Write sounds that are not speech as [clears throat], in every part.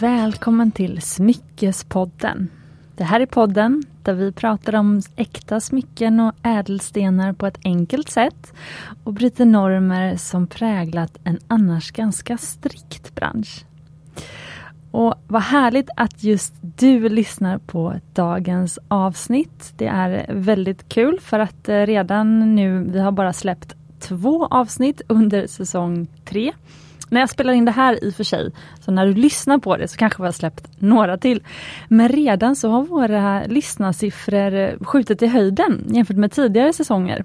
Välkommen till Smyckespodden. Det här är podden där vi pratar om äkta smycken och ädelstenar på ett enkelt sätt och bryter normer som präglat en annars ganska strikt bransch. Och vad härligt att just du lyssnar på dagens avsnitt. Det är väldigt kul för att eh, redan nu, vi har bara släppt två avsnitt under säsong tre. När jag spelar in det här i och för sig, så när du lyssnar på det så kanske vi har släppt några till. Men redan så har våra lyssnarsiffror skjutit i höjden jämfört med tidigare säsonger.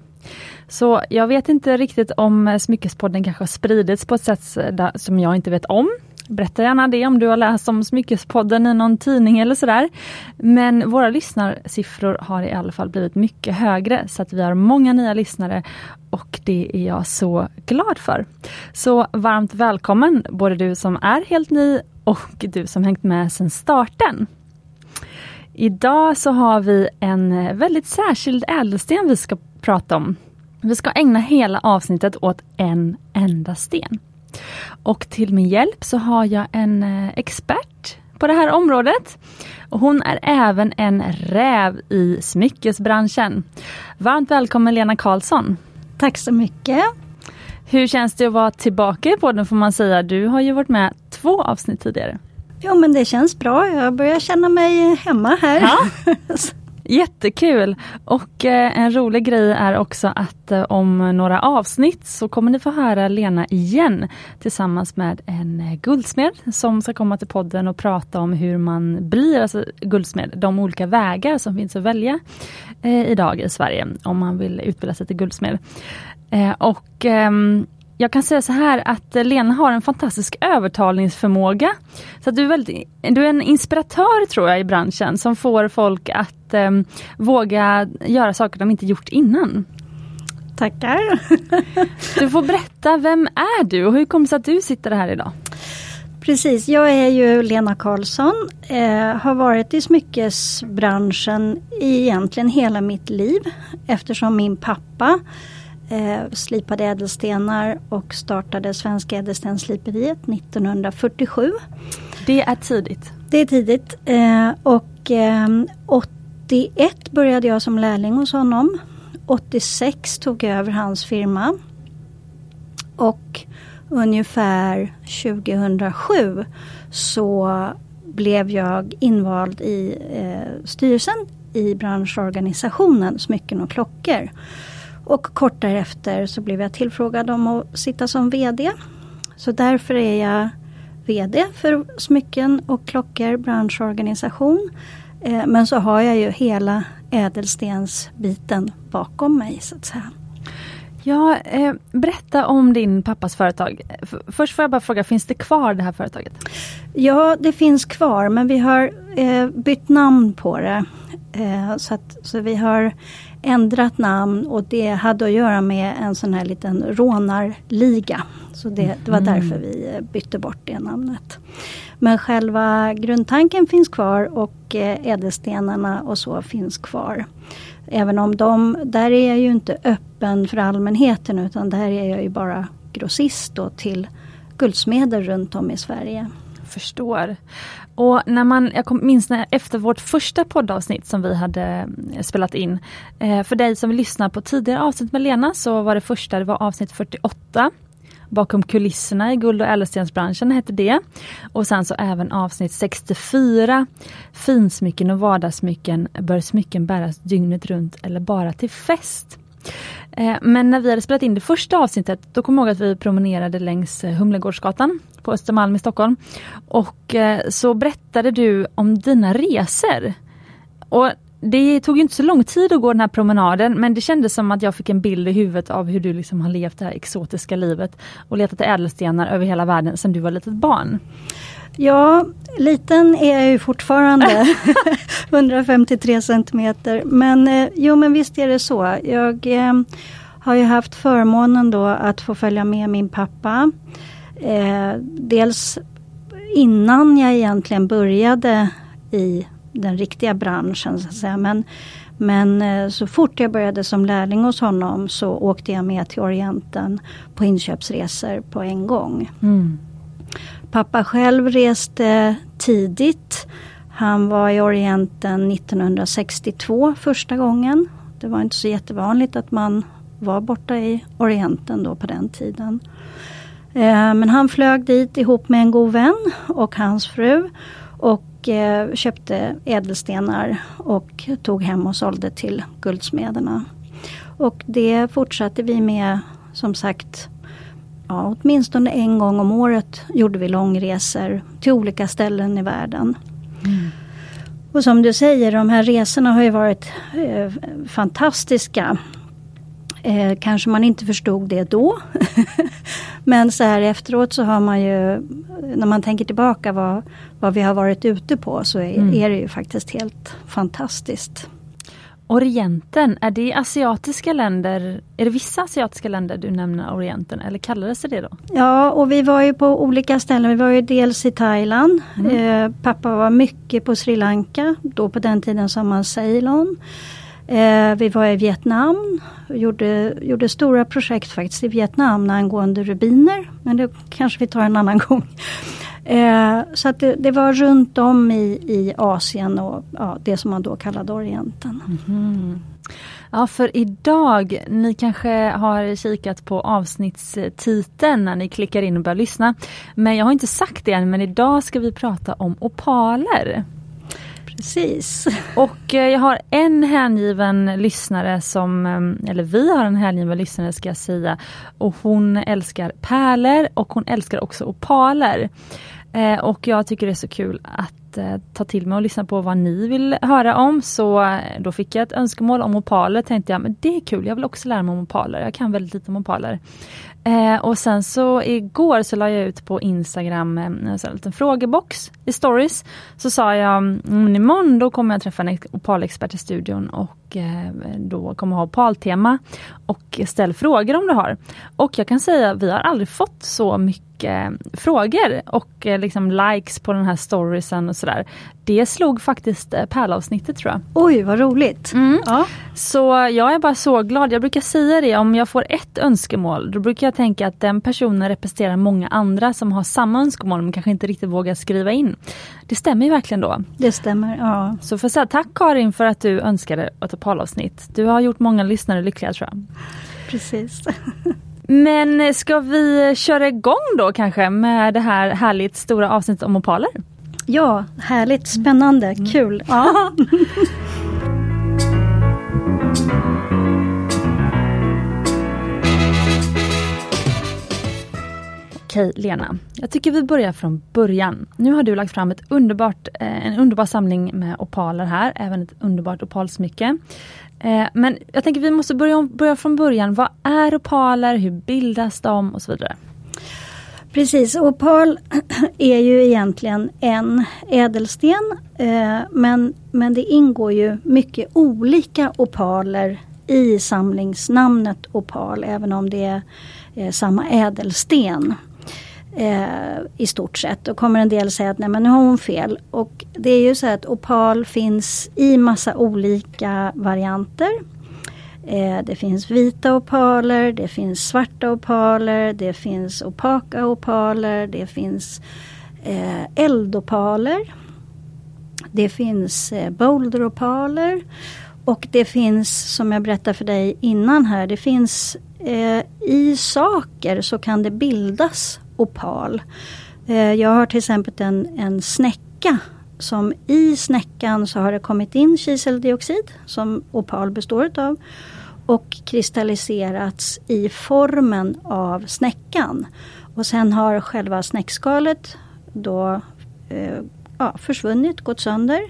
Så jag vet inte riktigt om Smyckespodden kanske har spridits på ett sätt som jag inte vet om. Berätta gärna det om du har läst om Smyckespodden i någon tidning eller sådär. Men våra lyssnarsiffror har i alla fall blivit mycket högre så att vi har många nya lyssnare och det är jag så glad för. Så varmt välkommen både du som är helt ny och du som hängt med sedan starten. Idag så har vi en väldigt särskild ädelsten vi ska prata om. Vi ska ägna hela avsnittet åt en enda sten. Och till min hjälp så har jag en eh, expert på det här området. Och hon är även en räv i smyckesbranschen. Varmt välkommen Lena Karlsson. Tack så mycket. Hur känns det att vara tillbaka i podden får man säga? Du har ju varit med två avsnitt tidigare. Jo men det känns bra. Jag börjar känna mig hemma här. Ja. [laughs] Jättekul! Och eh, en rolig grej är också att eh, om några avsnitt så kommer ni få höra Lena igen tillsammans med en eh, guldsmed som ska komma till podden och prata om hur man blir alltså guldsmed. De olika vägar som finns att välja eh, idag i Sverige om man vill utbilda sig till guldsmed. Eh, och ehm, jag kan säga så här att Lena har en fantastisk övertalningsförmåga. Så du, är väldigt, du är en inspiratör tror jag i branschen som får folk att eh, våga göra saker de inte gjort innan. Tackar! [laughs] du får berätta, vem är du och hur kommer det sig att du sitter här idag? Precis, jag är ju Lena Karlsson, eh, har varit i smyckesbranschen i egentligen hela mitt liv eftersom min pappa eh, slipade ädelstenar och startade Svenska Ädelstensliperiet 1947. Det är tidigt. Det är tidigt eh, och eh, 81 började jag som lärling hos honom. 86 tog jag över hans firma. Och ungefär 2007 så blev jag invald i eh, styrelsen i branschorganisationen Smycken och klockor. Och kort därefter så blev jag tillfrågad om att sitta som VD. Så därför är jag VD för Smycken och klockor branschorganisation. Eh, men så har jag ju hela ädelstensbiten bakom mig så att säga. Ja, eh, berätta om din pappas företag. Först får jag bara fråga, finns det kvar det här företaget? Ja, det finns kvar men vi har eh, bytt namn på det. Eh, så, att, så vi har ändrat namn och det hade att göra med en sån här liten rånarliga. Så det, det var mm. därför vi eh, bytte bort det namnet. Men själva grundtanken finns kvar och eh, ädelstenarna och så finns kvar. Även om de, där är jag ju inte öppen för allmänheten utan där är jag ju bara grossist till guldsmeder runt om i Sverige. Förstår. Och när man, jag minns när, efter vårt första poddavsnitt som vi hade eh, spelat in. Eh, för dig som lyssnar på tidigare avsnitt med Lena så var det första, det var avsnitt 48. Bakom kulisserna i guld och ädelstensbranschen hette det. Och sen så även avsnitt 64. Finsmycken och vardagssmycken. Bör smycken bäras dygnet runt eller bara till fest? Eh, men när vi hade spelat in det första avsnittet, då kom jag ihåg att vi promenerade längs eh, Humlegårdsgatan på Östermalm i Stockholm. Och eh, så berättade du om dina resor. Och det tog inte så lång tid att gå den här promenaden men det kändes som att jag fick en bild i huvudet av hur du liksom har levt det här exotiska livet och letat ädelstenar över hela världen sedan du var litet barn. Ja, liten är jag ju fortfarande. [laughs] 153 centimeter. Men eh, jo men visst är det så. Jag eh, har ju haft förmånen då att få följa med min pappa. Eh, dels innan jag egentligen började i den riktiga branschen så att säga. Men, men eh, så fort jag började som lärling hos honom så åkte jag med till Orienten på inköpsresor på en gång. Mm. Pappa själv reste tidigt. Han var i Orienten 1962 första gången. Det var inte så jättevanligt att man var borta i Orienten då på den tiden. Eh, men han flög dit ihop med en god vän och hans fru och eh, köpte ädelstenar och tog hem och sålde till guldsmederna. Och det fortsatte vi med som sagt ja, åtminstone en gång om året gjorde vi långresor till olika ställen i världen. Mm. Och som du säger, de här resorna har ju varit eh, fantastiska. Eh, kanske man inte förstod det då. [laughs] Men så här efteråt så har man ju, när man tänker tillbaka vad, vad vi har varit ute på så är, mm. är det ju faktiskt helt fantastiskt. Orienten, är det asiatiska länder, är det vissa asiatiska länder du nämner Orienten eller kallades det det då? Ja och vi var ju på olika ställen, vi var ju dels i Thailand, mm. eh, pappa var mycket på Sri Lanka, då på den tiden sa man Ceylon. Eh, vi var i Vietnam, gjorde, gjorde stora projekt faktiskt i Vietnam angående rubiner. Men det kanske vi tar en annan [laughs] gång. Eh, så att det, det, var runt om i, i Asien och ja, det som man då kallade Orienten. Mm. Ja, för idag, ni kanske har kikat på avsnittstiteln när ni klickar in och börjar lyssna. Men jag har inte sagt det än, men idag ska vi prata om opaler. Precis. Och eh, jag har en hängiven lyssnare som, eh, eller vi har en hängiven lyssnare ska jag säga. Och hon älskar pärlor och hon älskar också opaler. Eh, och jag tycker det är så kul att eh, ta till mig och lyssna på vad ni vill höra om. Så eh, då fick jag ett önskemål om opaler. Tänkte jag, men det är kul, jag vill också lära mig om opaler. Jag kan väldigt lite om opaler. Eh, och sen så igår så la jag ut på Instagram eh, en liten frågebox i stories. Så sa jag, mm, imorgon då kommer jag träffa en opalexpert i studion och eh, då kommer jag ha opaltema. Och ställ frågor om du har. Och jag kan säga, vi har aldrig fått så mycket frågor och eh, liksom likes på den här storiesen och sådär. Det slog faktiskt eh, pärlavsnittet tror jag. Oj vad roligt! Mm. Ja. Så jag är bara så glad. Jag brukar säga det, om jag får ett önskemål då brukar jag tänka att den personen representerar många andra som har samma önskemål men kanske inte riktigt vågar skriva in. Det stämmer ju verkligen då. Det stämmer, ja. Så för säga tack Karin för att du önskade ett opalavsnitt. Du har gjort många lyssnare lyckliga tror jag. Precis. Men ska vi köra igång då kanske med det här härligt stora avsnittet om opaler? Ja, härligt, spännande, mm. kul. Ja. [laughs] Okej Lena, jag tycker vi börjar från början. Nu har du lagt fram ett underbart, eh, en underbar samling med opaler här, även ett underbart opalsmycke. Eh, men jag tänker vi måste börja, börja från början. Vad är opaler? Hur bildas de? Och så vidare. Precis, opal [clears throat] är ju egentligen en ädelsten eh, men, men det ingår ju mycket olika opaler i samlingsnamnet opal även om det är samma ädelsten eh, i stort sett. Då kommer en del säga att nej men nu har hon fel. Och det är ju så att opal finns i massa olika varianter. Eh, det finns vita opaler, det finns svarta opaler, det finns opaka opaler, det finns eh, eldopaler. Det finns eh, boulderopaler. Och det finns, som jag berättade för dig innan här, det finns eh, i saker så kan det bildas opal. Eh, jag har till exempel en, en snäcka som i snäckan så har det kommit in kiseldioxid som opal består utav och kristalliserats i formen av snäckan. Och sen har själva snäckskalet då eh, ja, försvunnit, gått sönder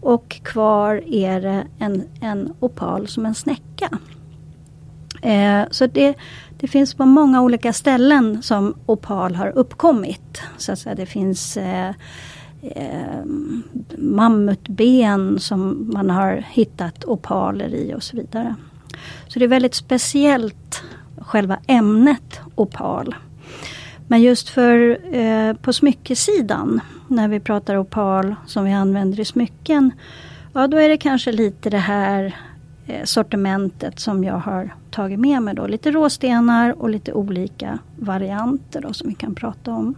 och kvar är det en, en opal som en snäcka. Eh, så det, det finns på många olika ställen som opal har uppkommit. Så att säga, det finns eh, eh, mammutben som man har hittat opaler i och så vidare. Så det är väldigt speciellt själva ämnet opal. Men just för eh, på smyckesidan när vi pratar opal som vi använder i smycken. Ja då är det kanske lite det här sortimentet som jag har tagit med mig. Då. Lite råstenar och lite olika varianter då, som vi kan prata om.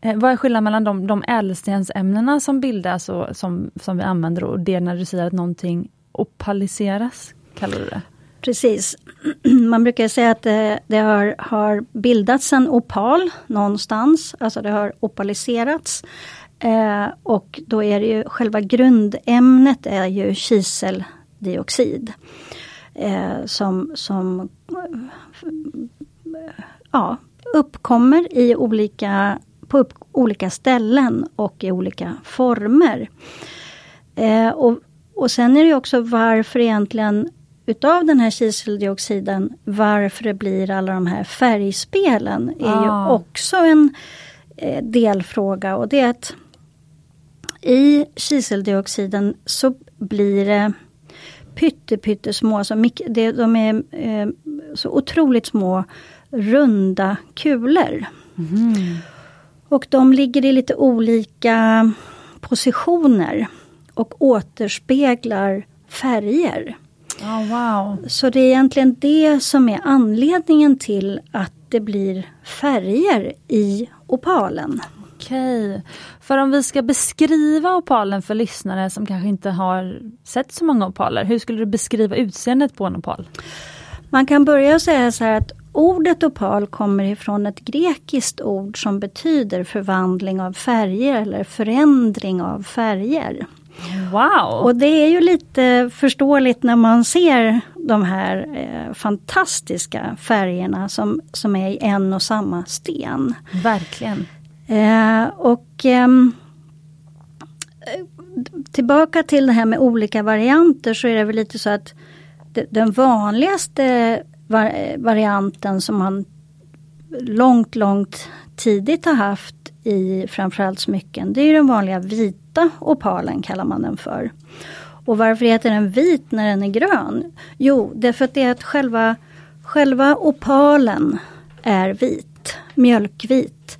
Eh, vad är skillnaden mellan de, de ädelstensämnena som bildas och som, som vi använder och det när du säger att någonting opaliseras? Kallar du det? Precis. [clears throat] Man brukar säga att det, det, har, har bildats en opal någonstans, alltså det har opaliserats. Eh, och då är det ju själva grundämnet är ju kiseldioxid. Eh, som som ja, uppkommer i olika, på upp, olika ställen och i olika former. Eh, och, och sen är det också varför egentligen utav den här kiseldioxiden, varför det blir alla de här färgspelen, är ah. ju också en eh, delfråga och det är att i kiseldioxiden så blir det pyttesmå, så mycket, det, de är eh, så otroligt små runda kulor. Mm. Och de ligger i lite olika positioner och återspeglar färger. Oh, wow. Så det är egentligen det som är anledningen till att det blir färger i opalen. Okej. För om vi ska beskriva opalen för lyssnare som kanske inte har sett så många opaler. Hur skulle du beskriva utseendet på en opal? Man kan börja säga så här att ordet opal kommer ifrån ett grekiskt ord som betyder förvandling av färger eller förändring av färger. Wow! Och det är ju lite förståeligt när man ser de här eh, fantastiska färgerna som, som är i en och samma sten. Verkligen. Eh, och eh, Tillbaka till det här med olika varianter så är det väl lite så att den vanligaste eh, varianten som man långt, långt tidigt har haft i framförallt smycken, det är den vanliga vita opalen kallar man den för. Och varför heter den vit när den är grön? Jo, därför att det är att själva, själva opalen är vit, mjölkvit.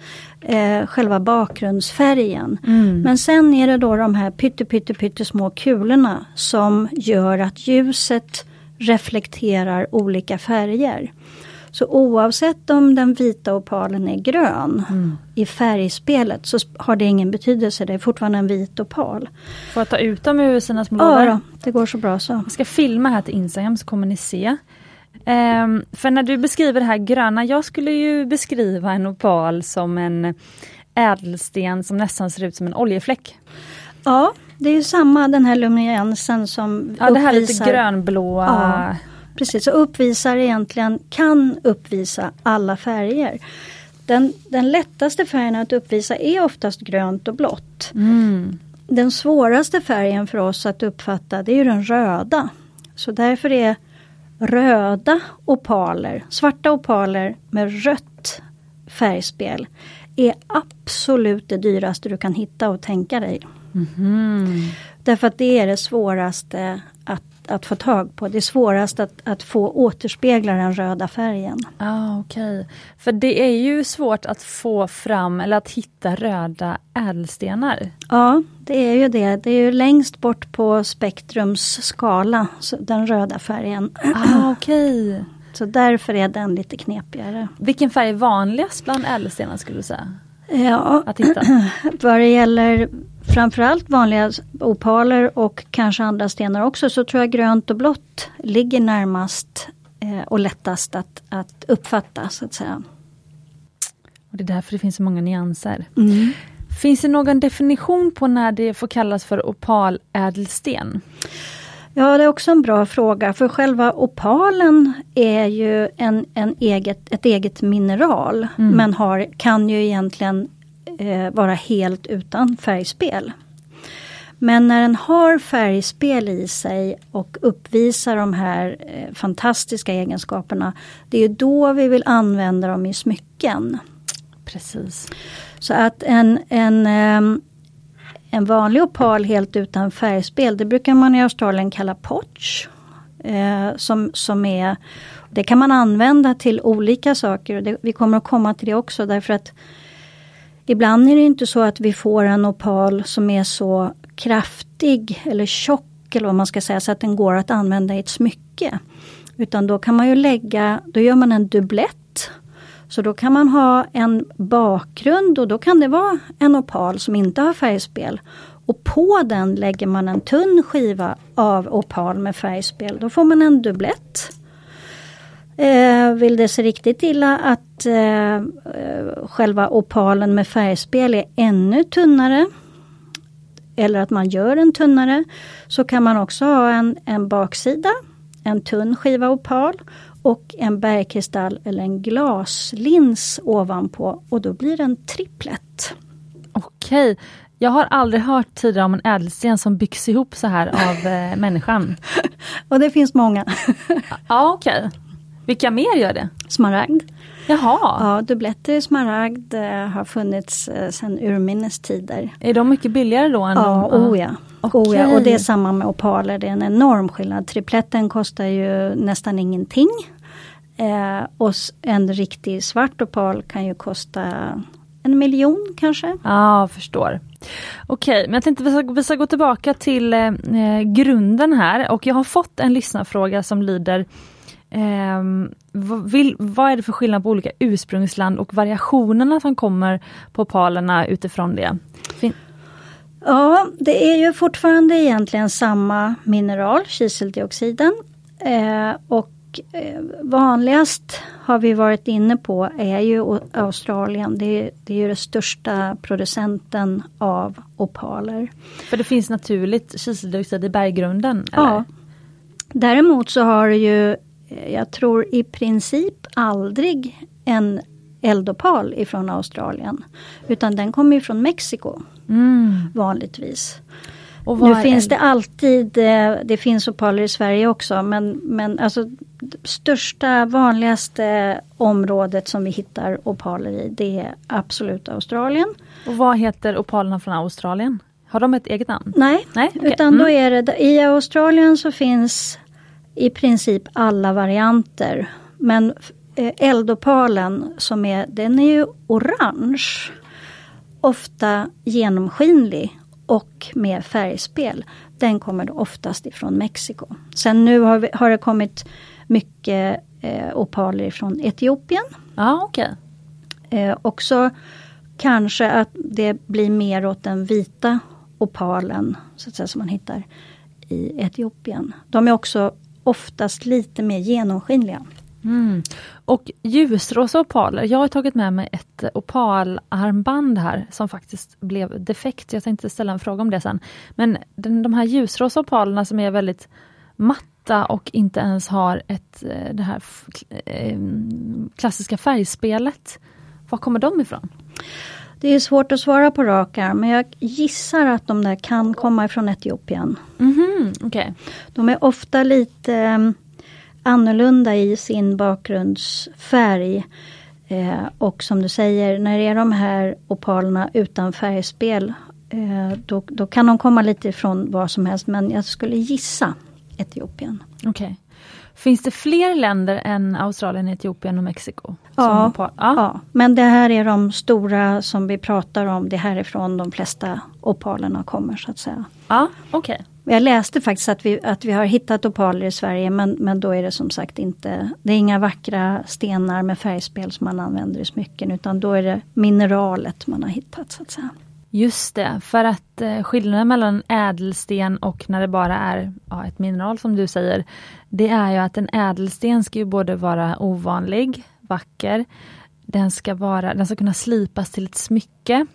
Eh, själva bakgrundsfärgen. Mm. Men sen är det då de här pytte, pytte, pytte små kulorna som gör att ljuset reflekterar olika färger. Så oavsett om den vita opalen är grön mm. i färgspelet så har det ingen betydelse. Det är fortfarande en vit opal. Får jag ta ut dem ur sina små lådor? Ja, det går så bra så. Jag ska filma här till Instagram så kommer ni se. Um, för när du beskriver det här gröna, jag skulle ju beskriva en opal som en ädelsten som nästan ser ut som en oljefläck. Ja, det är ju samma den här luminensen som Ja, det här lite grönblåa. Ja, precis, så uppvisar egentligen, kan uppvisa alla färger. Den, den lättaste färgen att uppvisa är oftast grönt och blått. Mm. Den svåraste färgen för oss att uppfatta det är den röda. Så därför är röda opaler, svarta opaler med rött färgspel är absolut det dyraste du kan hitta och tänka dig. Mm. Därför att det är det svåraste att, att få tag på. Det är svårast att, att få återspegla den röda färgen. Ah, Okej, okay. för det är ju svårt att få fram eller att hitta röda ädelstenar. Ja, det är ju det. Det är ju längst bort på spektrums skala, den röda färgen. Ah, okay. [clears throat] Så därför är den lite knepigare. Vilken färg är vanligast bland ädelstenar skulle du säga? Ja, att hitta? [clears throat] vad det gäller framförallt vanliga opaler och kanske andra stenar också så tror jag grönt och blått ligger närmast eh, och lättast att, att uppfatta så att säga. Och Det är därför det finns så många nyanser. Mm. Finns det någon definition på när det får kallas för opalädelsten? Ja, det är också en bra fråga för själva opalen är ju en, en eget, ett eget mineral mm. men har, kan ju egentligen eh, vara helt utan färgspel. Men när den har färgspel i sig och uppvisar de här eh, fantastiska egenskaperna, det är då vi vill använda dem i smycken. Precis. Så att en, en, ehm, en vanlig opal helt utan färgspel, det brukar man i Australien kalla potch. Eh, som, som är, det kan man använda till olika saker. Det, vi kommer att komma till det också därför att Ibland är det inte så att vi får en opal som är så kraftig eller tjock eller vad man ska säga så att den går att använda i ett smycke. Utan då kan man ju lägga, då gör man en dubblett. Så då kan man ha en bakgrund och då kan det vara en opal som inte har färgspel. Och på den lägger man en tunn skiva av opal med färgspel. Då får man en dubblett. Eh, vill det sig riktigt illa att eh, eh, själva opalen med färgspel är ännu tunnare eller att man gör den tunnare så kan man också ha en, en baksida, en tunn skiva opal och en bergkristall eller en glaslins ovanpå och då blir det en triplett. Okej, jag har aldrig hört tidigare om en ädelsten som byggs ihop så här av eh, [laughs] människan. och det finns många. [laughs] ja, okej. Vilka mer gör det? Smaragd. Jaha. Ja, dubbletter i smaragd eh, har funnits eh, sedan urminnes tider. Är de mycket billigare då? Än ja, de, oh ja. Okay. Oh ja. Och det är samma med opaler, det är en enorm skillnad. Tripletten kostar ju nästan ingenting. Eh, och en riktig svart opal kan ju kosta en miljon kanske. Ja, jag förstår. Okej, men jag tänkte vi ska, vi ska gå tillbaka till eh, grunden här och jag har fått en lyssnarfråga som lyder Eh, vad, vill, vad är det för skillnad på olika ursprungsland och variationerna som kommer på opalerna utifrån det? Fin ja, det är ju fortfarande egentligen samma mineral, kiseldioxiden. Eh, och eh, vanligast har vi varit inne på är ju Australien. Det, det är ju den största producenten av opaler. För det finns naturligt kiseldioxid i berggrunden? Eller? Ja. Däremot så har det ju Eh, jag tror i princip aldrig en eldopal ifrån Australien. Utan den kommer ifrån Mexiko mm. vanligtvis. Nu finns det alltid, eh, det finns opaler i Sverige också men, men alltså största vanligaste området som vi hittar opaler i det är absolut Australien. Och vad heter opalerna från Australien? Har de ett eget namn? Nej, Nej? Okay. utan mm. då är det, i Australien så finns i princip alla varianter. Men eh, eldopalen som är, den är ju orange. Ofta genomskinlig och med färgspel. Den kommer då oftast ifrån Mexiko. Sen nu har, vi, har det kommit mycket eh, opaler från Etiopien. Ja, okay. Eh, också kanske att det blir mer åt den vita opalen så att säga, som man hittar i Etiopien. De är också oftast lite mer genomskinliga. Mm. Och ljusrosa opaler, jag har tagit med mig ett opalarmband här som faktiskt blev defekt. Jag tänkte ställa en fråga om det sen. Men den, de här ljusrosa opalerna som är väldigt matta och inte ens har ett, eh, det här eh, klassiska färgspelet. Var kommer de ifrån? Det är svårt att svara på rak arm men jag gissar att de där kan komma ifrån Etiopien. Mm -hmm, okay. De är ofta lite um, annorlunda i sin bakgrundsfärg. Eh, och som du säger, när det är de här opalerna utan färgspel eh, då, då, kan de komma lite ifrån vad som helst men jag skulle gissa Etiopien. Okay. Finns det fler länder än Australien, Etiopien och Mexiko? Ja, ja. ja, men det här är de stora som vi pratar om. Det är härifrån de flesta opalerna kommer så att säga. Ja, Okay. Jag läste faktiskt att vi, att vi har hittat opaler i Sverige men, men då är det som sagt inte Det är inga vackra stenar med färgspel som man använder i smycken utan då är det mineralet man har hittat så att säga. Just det, för att eh, skillnaden mellan ädelsten och när det bara är ja, ett mineral som du säger, det är ju att en ädelsten ska ju både vara ovanlig, vacker, den ska, vara, den ska kunna slipas till ett smycke.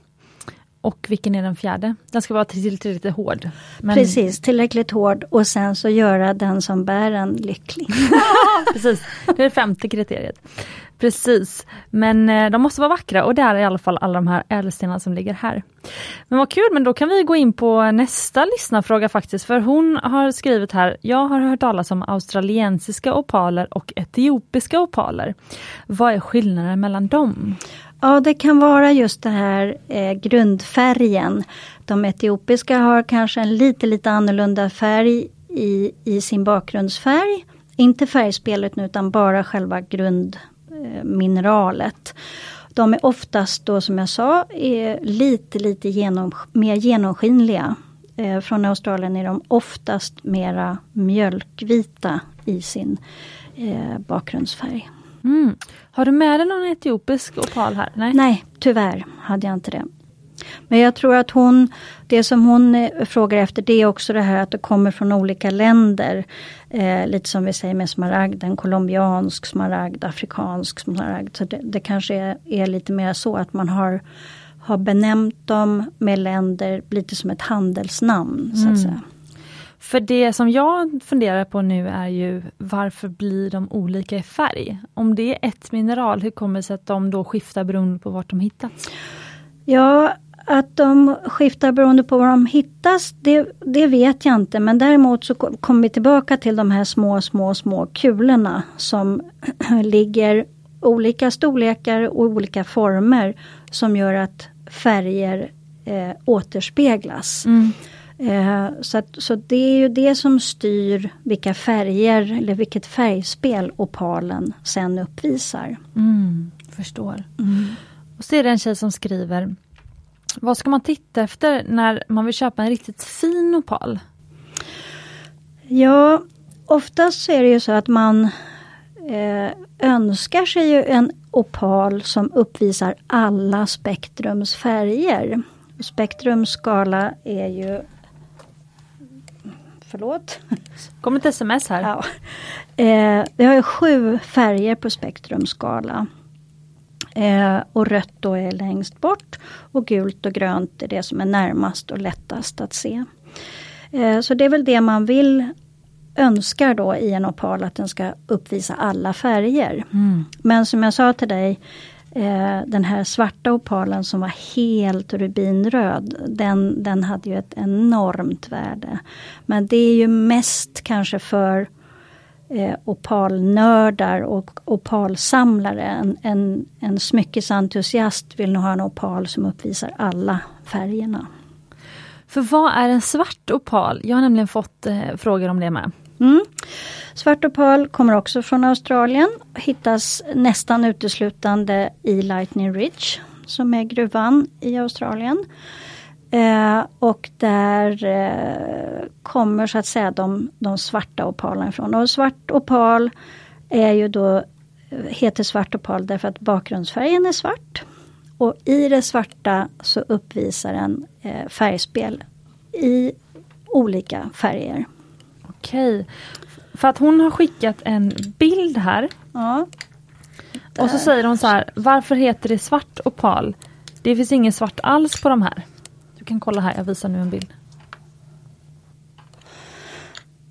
Och vilken är den fjärde? Den ska vara tillräckligt hård. Men... Precis, tillräckligt hård och sen så göra den som bär en lycklig. [laughs] Precis, det är det femte kriteriet. Precis, men eh, de måste vara vackra och det är i alla fall alla de här ädelstenarna som ligger här. Men vad kul, men då kan vi gå in på nästa lyssnarfråga faktiskt, för hon har skrivit här, jag har hört talas om australiensiska opaler och etiopiska opaler. Vad är skillnaden mellan dem? Ja, det kan vara just det här eh, grundfärgen. De etiopiska har kanske en lite, lite annorlunda färg i, i sin bakgrundsfärg. Inte färgspelet nu utan bara själva grundmineralet. De är oftast då som jag sa är lite, lite genom, mer genomskinliga. Eh, från Australien är de oftast mera mjölkvita i sin eh, bakgrundsfärg. Mm. Har du med dig någon etiopisk opal här? Nej? Nej, tyvärr hade jag inte det. Men jag tror att hon, det som hon eh, frågar efter det är också det här att det kommer från olika länder. Eh, lite som vi säger med smaragden, colombiansk smaragd, afrikansk smaragd. Så det, det kanske är, är, lite mer så att man har, har benämnt dem med länder lite som ett handelsnamn. så att mm. säga. För det som jag funderar på nu är ju varför blir de olika i färg? Om det är ett mineral, hur kommer det sig att de då skiftar beroende på vart de hittats? Ja, att de skiftar beroende på var de hittas, det, det vet jag inte. Men däremot så kommer vi tillbaka till de här små, små, små kulorna som [clears throat] ligger olika storlekar och olika former som gör att färger eh, återspeglas. Mm. Eh, så, att, så det är ju det som styr vilka färger eller vilket färgspel opalen sen uppvisar. Mm, förstår. Mm. Och så är det en tjej som skriver Vad ska man titta efter när man vill köpa en riktigt fin opal? Ja, oftast så är det ju så att man eh, önskar sig ju en opal som uppvisar alla spektrums färger. Spektrums skala är ju Förlåt. kom ett sms här. Ja. Eh, vi har ju sju färger på spektrumskala. Eh, och rött då är längst bort och gult och grönt är det som är närmast och lättast att se. Eh, så det är väl det man vill önskar då i en opal att den ska uppvisa alla färger. Mm. Men som jag sa till dig Eh, den här svarta opalen som var helt rubinröd, den, den hade ju ett enormt värde. Men det är ju mest kanske för eh, opalnördar och opalsamlare. En, en, en smyckesentusiast vill nog ha en opal som uppvisar alla färgerna. För vad är en svart opal? Jag har nämligen fått eh, frågor om det med. Mm. Svart opal kommer också från Australien. Hittas nästan uteslutande i Lightning Ridge som är gruvan i Australien. Eh, och där eh, kommer så att säga de, de svarta opalerna ifrån. Och svart opal är ju då, eh, heter svart opal därför att bakgrundsfärgen är svart. Och i det svarta så uppvisar den eh, färgspel i olika färger. Okej. För att hon har skickat en bild här. Ja. Och så säger hon så här, varför heter det svart opal? Det finns ingen svart alls på de här. Du kan kolla här, jag visar nu en bild.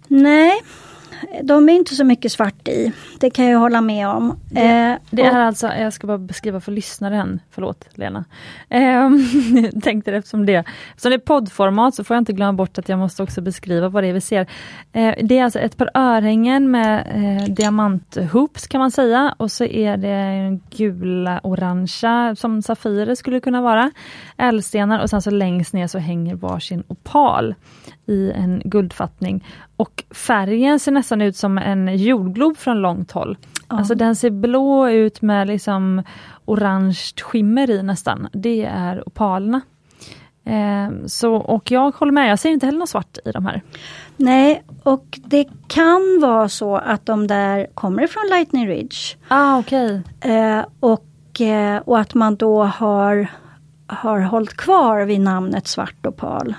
Nej, de är inte så mycket svart i. Det kan jag hålla med om. Det, eh, det är alltså, jag ska bara beskriva för lyssnaren, förlåt Lena. Eh, [laughs] tänkte det eftersom det, eftersom det är poddformat så får jag inte glömma bort att jag måste också beskriva vad det är vi ser. Eh, det är alltså ett par örhängen med eh, diamanthoops kan man säga och så är det gula, orangea som safirer skulle kunna vara. Ädelstenar och sen så längst ner så hänger varsin opal i en guldfattning. Och färgen ser nästan ut som en jordglob från långt håll. Ja. Alltså den ser blå ut med liksom orange skimmer i nästan. Det är opalerna. Eh, så, och jag håller med, jag ser inte heller något svart i de här. Nej, och det kan vara så att de där kommer från Lightning Ridge. Ah, okay. Eh, och, eh, och att man då har, har hållit kvar vid namnet svart opal.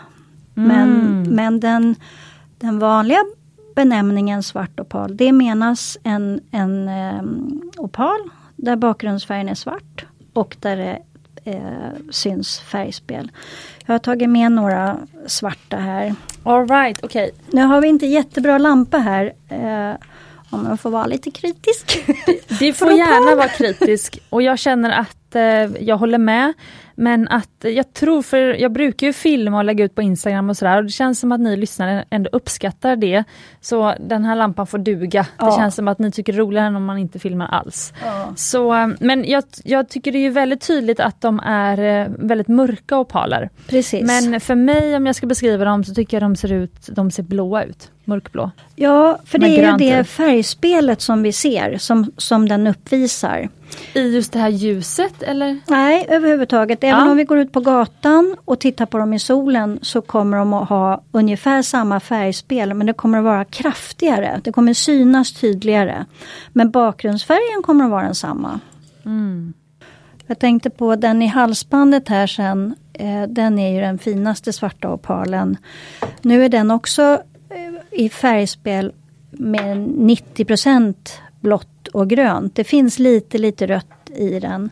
Mm. Men, men den, den vanliga benämningen svart opal, det menas en, en um, opal där bakgrundsfärgen är svart och där det eh, syns färgspel. Jag har tagit med några svarta här. All right, okay. Nu har vi inte jättebra lampa här. Eh, om jag får vara lite kritisk. Du får [laughs] gärna vara kritisk och jag känner att eh, jag håller med. Men att jag tror, för jag brukar ju filma och lägga ut på Instagram och sådär och det känns som att ni lyssnare ändå uppskattar det. Så den här lampan får duga. Ja. Det känns som att ni tycker det är roligare än om man inte filmar alls. Ja. Så, men jag, jag tycker det är väldigt tydligt att de är eh, väldigt mörka opaler. Precis. Men för mig om jag ska beskriva dem så tycker jag de ser ut, de ser blåa ut. Mörkblå. Ja, för det är ju det färgspelet som vi ser som, som den uppvisar. I just det här ljuset eller? Nej, överhuvudtaget. Även Ja. om vi går ut på gatan och tittar på dem i solen så kommer de att ha ungefär samma färgspel men det kommer att vara kraftigare. Det kommer synas tydligare. Men bakgrundsfärgen kommer att vara densamma. Mm. Jag tänkte på den i halsbandet här sen. Eh, den är ju den finaste svarta opalen. Nu är den också eh, i färgspel med 90% blått och grönt. Det finns lite, lite rött i den.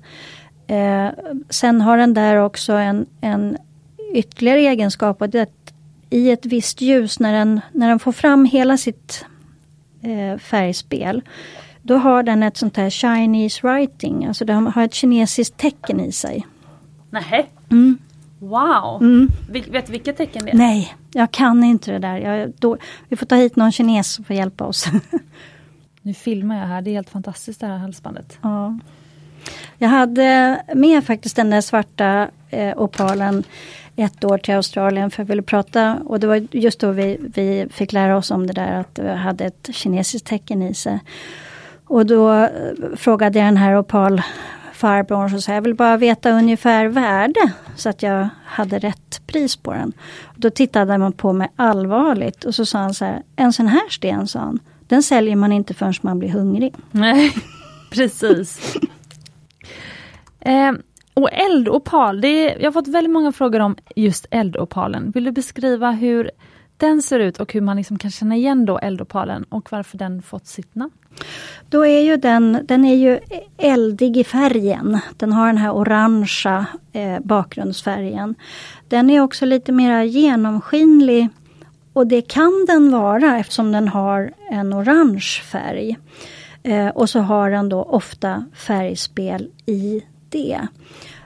Eh, sen har den där också en, en ytterligare egenskap. Och det I ett visst ljus, när den, när den får fram hela sitt eh, färgspel. Då har den ett sånt här Chinese writing, alltså den har ett kinesiskt tecken i sig. Nähä, Mm. wow! Mm. Vil- vet du vilket tecken det är? Nej, jag kan inte det där. Jag, då, vi får ta hit någon kines som får hjälpa oss. [laughs] Nu filmar jag här, det är helt fantastiskt det här halsbandet. ja. Jag hade med faktiskt den där svarta eh, opalen ett år till Australien för jag ville prata och det var just då vi, vi fick lära oss om det där att det hade ett kinesiskt tecken i sig. Och då eh, frågade jag den här opalfarbrorn och sa jag vill bara veta ungefär värde så att jag hade rätt pris på den. Då tittade man på mig allvarligt och så sa han så här, en sån här sten sa han, den säljer man inte förrän man blir hungrig. Nej, [laughs] precis. eh, och eldopal, det är, jag har fått väldigt många frågor om just eldopalen. Vill du beskriva hur den ser ut och hur man liksom kan känna igen då eldopalen och varför den fått sitt namn? Då är ju den, den är ju eldig i färgen. Den har den här orangea eh, bakgrundsfärgen. Den är också lite mer genomskinlig och det kan den vara eftersom den har en orange färg. Eh, och så har den då ofta färgspel i det.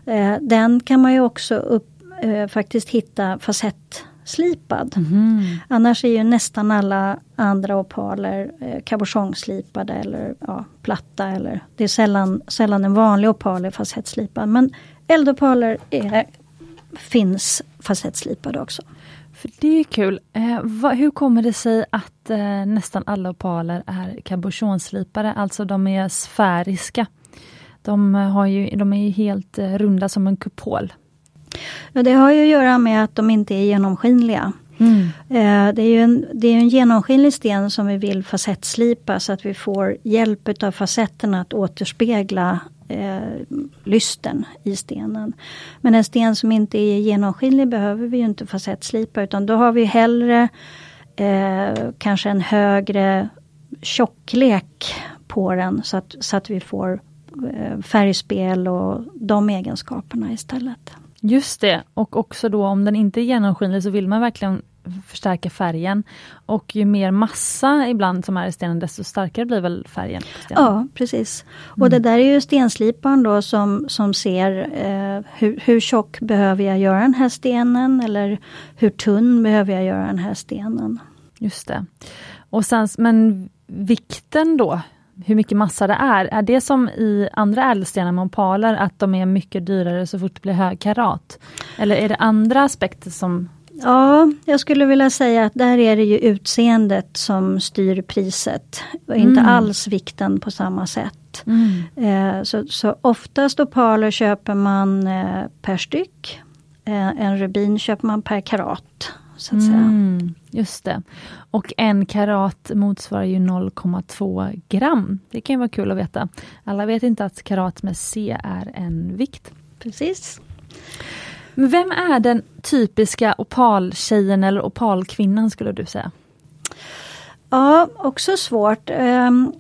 Eh, den kan man ju också upp, eh, faktiskt hitta facettslipad. Annars är ju nästan alla andra opaler eh, cabochonslipade eller ja, platta. Eller, det är sällan, sällan en vanlig opal är facettslipad. Men eldopaler är, finns facettslipade också. För det är kul. Eh, vad, hur kommer det sig att eh, nästan alla opaler är cabochonslipade, alltså de är sfäriska? De, eh, har ju, de är ju helt eh, runda som en kupol. Ja, det har ju att göra med att de inte är genomskinliga. Eh, det är ju en, det är en genomskinlig sten som vi vill facettslipa så att vi får hjälp utav facetterna att återspegla eh, lysten i stenen. Men en sten som inte är genomskinlig behöver vi ju inte facettslipa utan då har vi hellre eh, kanske en högre tjocklek på den så att, så att vi får eh, färgspel och de egenskaperna istället. Just det, och också då om den inte är genomskinlig så vill man verkligen förstärka färgen. Och ju mer massa ibland som är i stenen desto starkare blir väl färgen? Ja, precis. Och det där är ju stensliparen då som, som ser eh, hur, hur tjock behöver jag göra den här stenen eller hur tunn behöver jag göra den här stenen. Just det. Och sen, men vikten då, hur mycket massa det är, är det som i andra ädelstenar med opaler, att de är mycket dyrare så fort det blir hög karat? Eller är det andra aspekter som... Ja, jag skulle vilja säga att där är det ju utseendet som styr priset och inte Mm. alls vikten på samma sätt. Eh, så, så oftast opaler köper man eh, per styck. Eh, en rubin köper man per karat. Så att säga. Mm, just det. Och en karat motsvarar ju 0,2 gram. Det kan ju vara kul att veta. Alla vet inte att karat med C är en vikt. Precis. Men vem är den typiska opaltjejen eller opalkvinnan skulle du säga? Ja, också svårt. Ehm,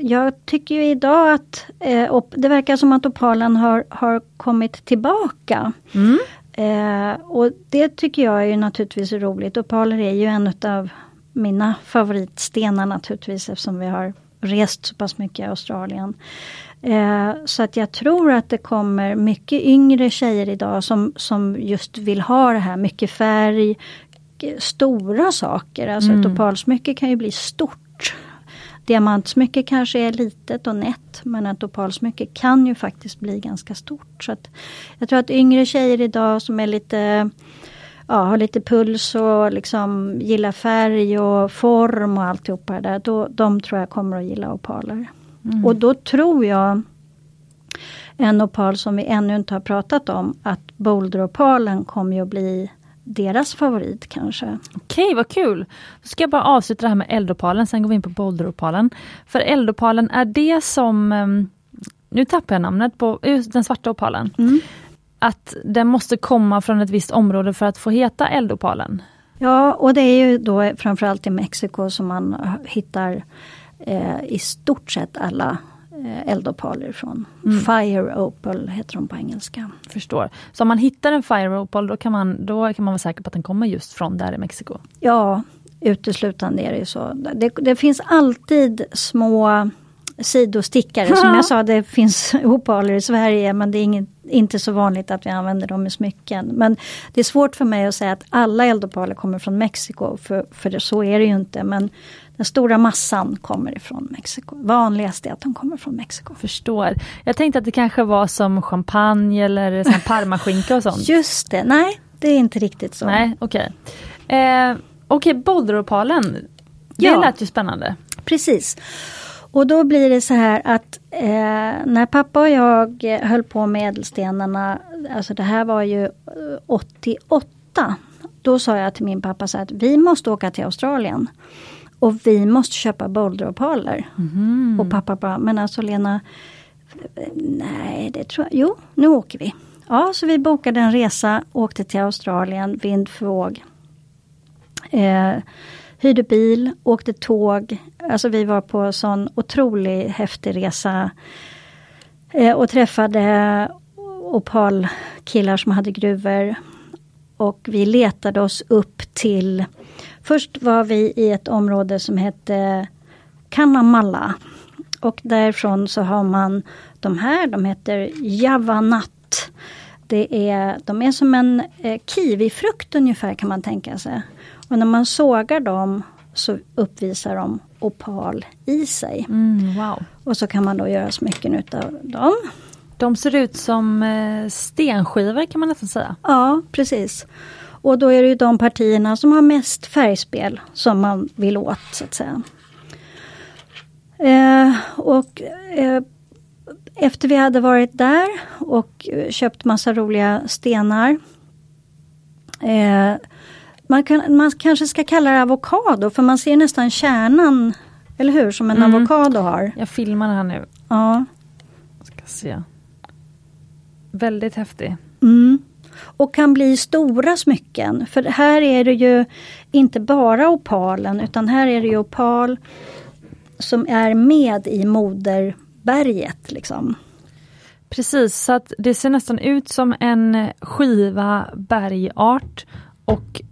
Jag tycker ju idag att eh, det verkar som att opalen har, har kommit tillbaka. Mm. Eh, och det tycker jag är naturligtvis roligt. Opaler är ju en av mina favoritstenar naturligtvis eftersom vi har rest så pass mycket i Australien. Eh, så att jag tror att det kommer mycket yngre tjejer idag som, som just vill ha det här mycket färg, stora saker. Alltså ett Mm. opalsmycke kan ju bli stort. Diamantsmycke kanske är litet och nätt men ett opalsmycke kan ju faktiskt bli ganska stort. Så att jag tror att yngre tjejer idag som är lite ja, har lite puls och liksom gillar färg och form och alltihopa det där. Då, de tror jag kommer att gilla opaler. Mm. Och då tror jag en opal som vi ännu inte har pratat om, att boulderopalen kommer att bli deras favorit kanske. Okej, vad kul! Då ska jag bara avsluta det här med eldopalen, sen går vi in på boulderopalen. För eldopalen, är det som, ehm, nu tappar jag namnet på den svarta opalen. Mm. Att den måste komma från ett visst område för att få heta eldopalen? Ja, och det är ju då framförallt i Mexiko som man hittar eh, i stort sett alla eh, eldopaler från. Mm. Fire Opal heter de på engelska. Förstår. Så om man hittar en Fire Opal då kan, man, då kan man vara säker på att den kommer just från där i Mexiko? Ja, uteslutande är det ju så. Det, det finns alltid små sidostickare. Som jag [laughs] sa, det finns opaler i Sverige men det är inget, inte så vanligt att vi använder dem i smycken. Men det är svårt för mig att säga att alla eldopaler kommer från Mexiko, för, för det, så är det ju inte. Men den stora massan kommer ifrån Mexiko. Vanligast är att de kommer från Mexiko. Förstår. Jag tänkte att det kanske var som champagne eller [laughs] parmaskinka och sånt. Just det, nej det är inte riktigt så. Nej, okej. Okay. Eh, okej, okay, boulderopalen. Det ja. lät ju spännande. Precis. Och då blir det så här att eh, när pappa och jag höll på med ädelstenarna, alltså det här var ju 88. Eh, då sa jag till min pappa så att vi måste åka till Australien. Och vi måste köpa boulderopaler. Mm. Och pappa bara, men alltså Lena, nej det tror jag, jo nu åker vi. Ja, så vi bokade en resa, åkte till Australien, vind för våg. Eh, hyrde bil, åkte tåg. Alltså vi var på sån otrolig häftig resa. Eh, och träffade opalkillar som hade gruvor. Och vi letade oss upp till Först var vi i ett område som hette Kanamalla. Och därifrån så har man de här, de heter Javanat. Det är, de är som en eh, kiwifrukt ungefär kan man tänka sig. Och när man sågar dem så uppvisar de opal i sig. Mm, wow. Och så kan man då göra smycken utav dem. De ser ut som eh, stenskivor kan man nästan säga. Ja, precis. Och då är det ju de partierna som har mest färgspel som man vill åt så att säga. Eh, och eh, efter vi hade varit där och köpt massa roliga stenar. Eh, man, kan, man kanske ska kalla det avokado för man ser nästan kärnan, eller hur, som en mm. avokado har. Jag filmar här nu. Ja. Ska se. Väldigt häftig. Mm och kan bli stora smycken. För här är det ju inte bara opalen utan här är det ju opal som är med i moderberget. Liksom. Precis, så att det ser nästan ut som en skiva bergart och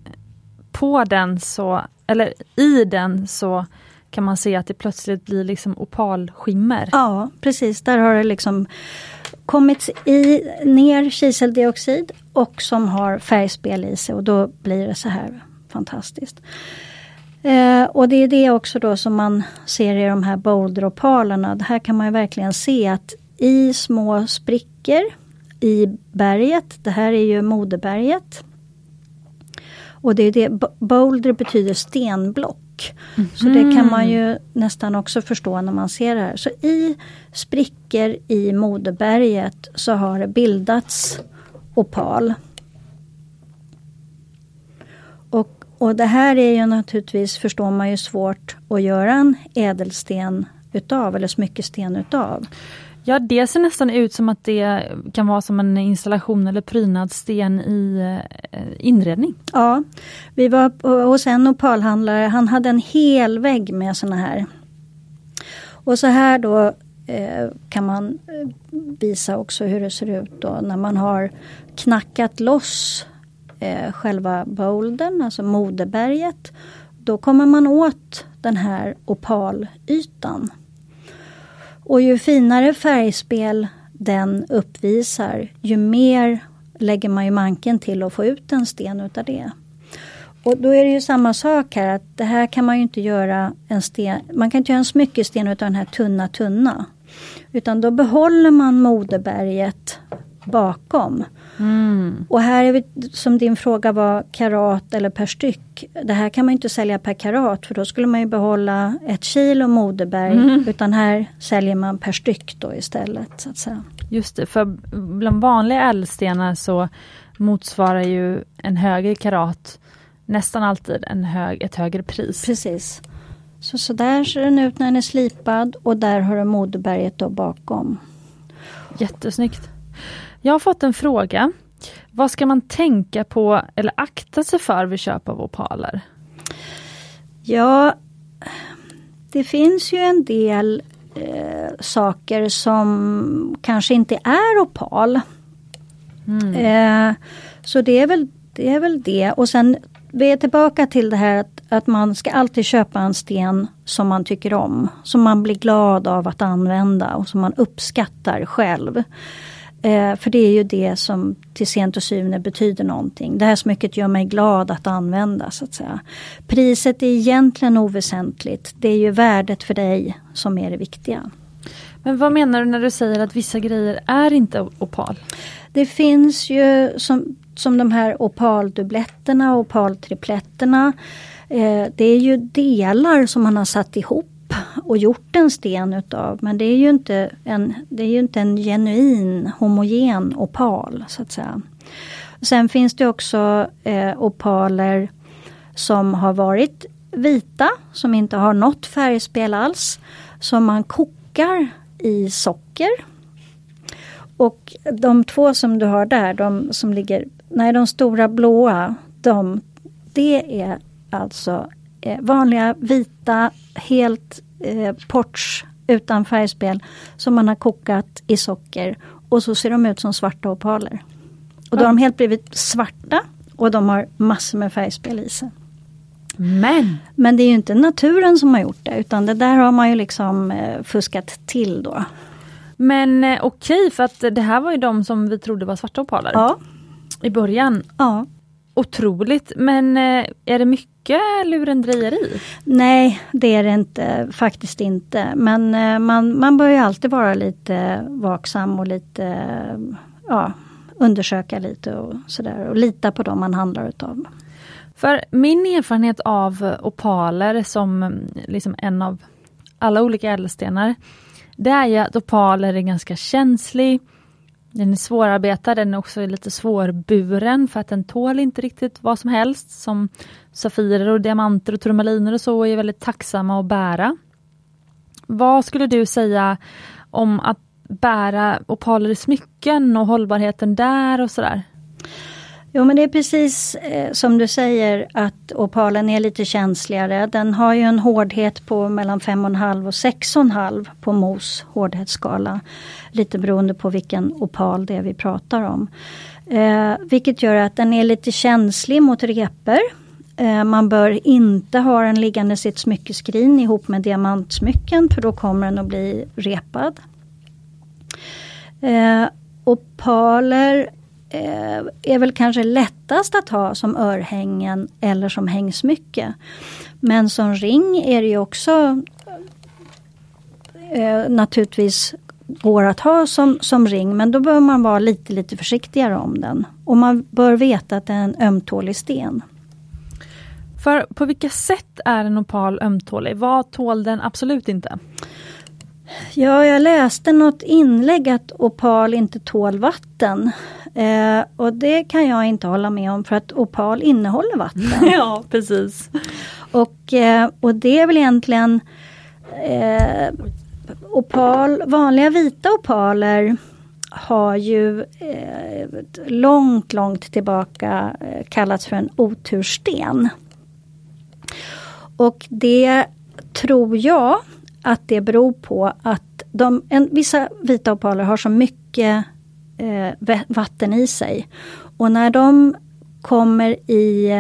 på den så, eller i den så kan man se att det plötsligt blir liksom opalskimmer. Ja precis, där har det liksom kommit i, ner kiseldioxid och som har färgspel i sig och då blir det så här fantastiskt. Eh, och det är det också då som man ser i de här boulderopalerna. Här kan man verkligen se att i små sprickor i berget, det här är ju moderberget. Och det är det, boulder betyder stenblock. Mm. Så det kan man ju nästan också förstå när man ser det här. Så i sprickor i moderberget så har det bildats opal. Och, och det här är ju naturligtvis, förstår man ju, svårt att göra en ädelsten utav eller smyckesten utav. Ja, det ser nästan ut som att det kan vara som en installation eller prydnadssten i eh, inredning. Ja, vi var hos en opalhandlare, han hade en hel vägg med såna här. Och så här då Eh, kan man eh, visa också hur det ser ut då när man har knackat loss eh, själva bouldern, alltså moderberget. Då kommer man åt den här opalytan. Och ju finare färgspel den uppvisar, ju mer lägger man ju manken till att få ut en sten utav det. Och då är det ju samma sak här att det här kan man ju inte göra en sten, man kan inte göra en smyckesten utav den här tunna tunna. Utan då behåller man moderberget bakom. Mm. Och här är vi, som din fråga var, karat eller per styck. Det här kan man inte sälja per karat för då skulle man ju behålla ett kilo moderberg. Mm. Utan här säljer man per styck då istället. Så att säga. Just det, för bland vanliga ädelstenar så motsvarar ju en högre karat nästan alltid en hög, ett högre pris. Precis. Så, så där ser den ut när den är slipad och där har du moderberget då bakom. Jättesnyggt. Jag har fått en fråga. Vad ska man tänka på eller akta sig för vid köp av opaler? Ja, det finns ju en del eh, saker som kanske inte är opal. Mm. Eh, så det är, väl, det är väl det. Och sen vi är tillbaka till det här att, att man ska alltid köpa en sten som man tycker om. Som man blir glad av att använda och som man uppskattar själv. Eh, för det är ju det som till sent och syvende betyder någonting. Det här smycket gör mig glad att använda så att säga. Priset är egentligen oväsentligt. Det är ju värdet för dig som är det viktiga. Men vad menar du när du säger att vissa grejer är inte opal? Det finns ju som, som de här opaldubbletterna och opaltripletterna. Eh, det är ju delar som man har satt ihop och gjort en sten utav. Men det är ju inte en, det är ju inte en genuin homogen opal så att säga. Sen finns det också eh, opaler som har varit vita, som inte har något färgspel alls. Som man kokar i socker. Och de två som du har där, de som ligger, nej de stora blåa, de, det är alltså eh, vanliga vita, helt eh, ports utan färgspel som man har kokat i socker och så ser de ut som svarta opaler. Och då har de helt blivit svarta och de har massor med färgspel i sig. Men! Men det är ju inte naturen som har gjort det utan det där har man ju liksom eh, fuskat till då. Men eh, okej, för att det här var ju de som vi trodde var svarta opaler. Ja. I början. Ja. Otroligt, men eh, är det mycket lurendrejeri? Nej, det är det inte, faktiskt inte. Men eh, man, man bör ju alltid vara lite vaksam och lite ja, undersöka lite och sådär och lita på dem man handlar utav. För min erfarenhet av opaler som liksom en av alla olika ädelstenar, det är ju att opaler är ganska känslig. Den är svårarbetad, den är också lite svårburen för att den tål inte riktigt vad som helst som safirer och diamanter och turmaliner och så är väldigt tacksamma att bära. Vad skulle du säga om att bära opaler i smycken och hållbarheten där och sådär? Jo men det är precis eh, som du säger att opalen är lite känsligare. Den har ju en hårdhet på mellan 5,5 och 6,5 på mos hårdhetsskala. Lite beroende på vilken opal det är vi pratar om. Eh, vilket gör att den är lite känslig mot repor. Eh, man bör inte ha den liggande i smyckeskrin ihop med diamantsmycken för då kommer den att bli repad. Eh, opaler eh, är väl kanske lättast att ha som örhängen eller som hängsmycke. Men som ring är det ju också eh, naturligtvis går att ha som, som ring men då bör man vara lite lite försiktigare om den. Och man bör veta att det är en ömtålig sten. För på vilka sätt är en opal ömtålig? Vad tål den absolut inte? Ja, jag läste något inlägg att opal inte tål vatten. Eh, och det kan jag inte hålla med om för att opal innehåller vatten. [laughs] ja, precis. Och, eh, och det är väl egentligen eh, opal, vanliga vita opaler har ju eh, långt, långt tillbaka eh, kallats för en otursten. Och det tror jag att det beror på att de, en, vissa vita opaler har så mycket eh, vatten i sig. Och när de kommer i,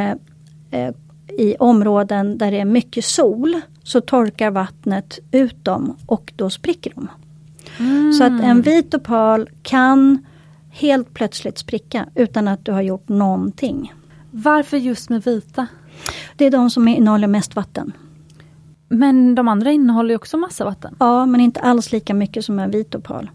eh, i områden där det är mycket sol så torkar vattnet ut dem och då spricker de. Mm. Så att en vit opal kan helt plötsligt spricka utan att du har gjort någonting. Varför just med vita? Det är de som innehåller mest vatten. Men de andra innehåller också massa vatten? Ja, men inte alls lika mycket som en vit opal.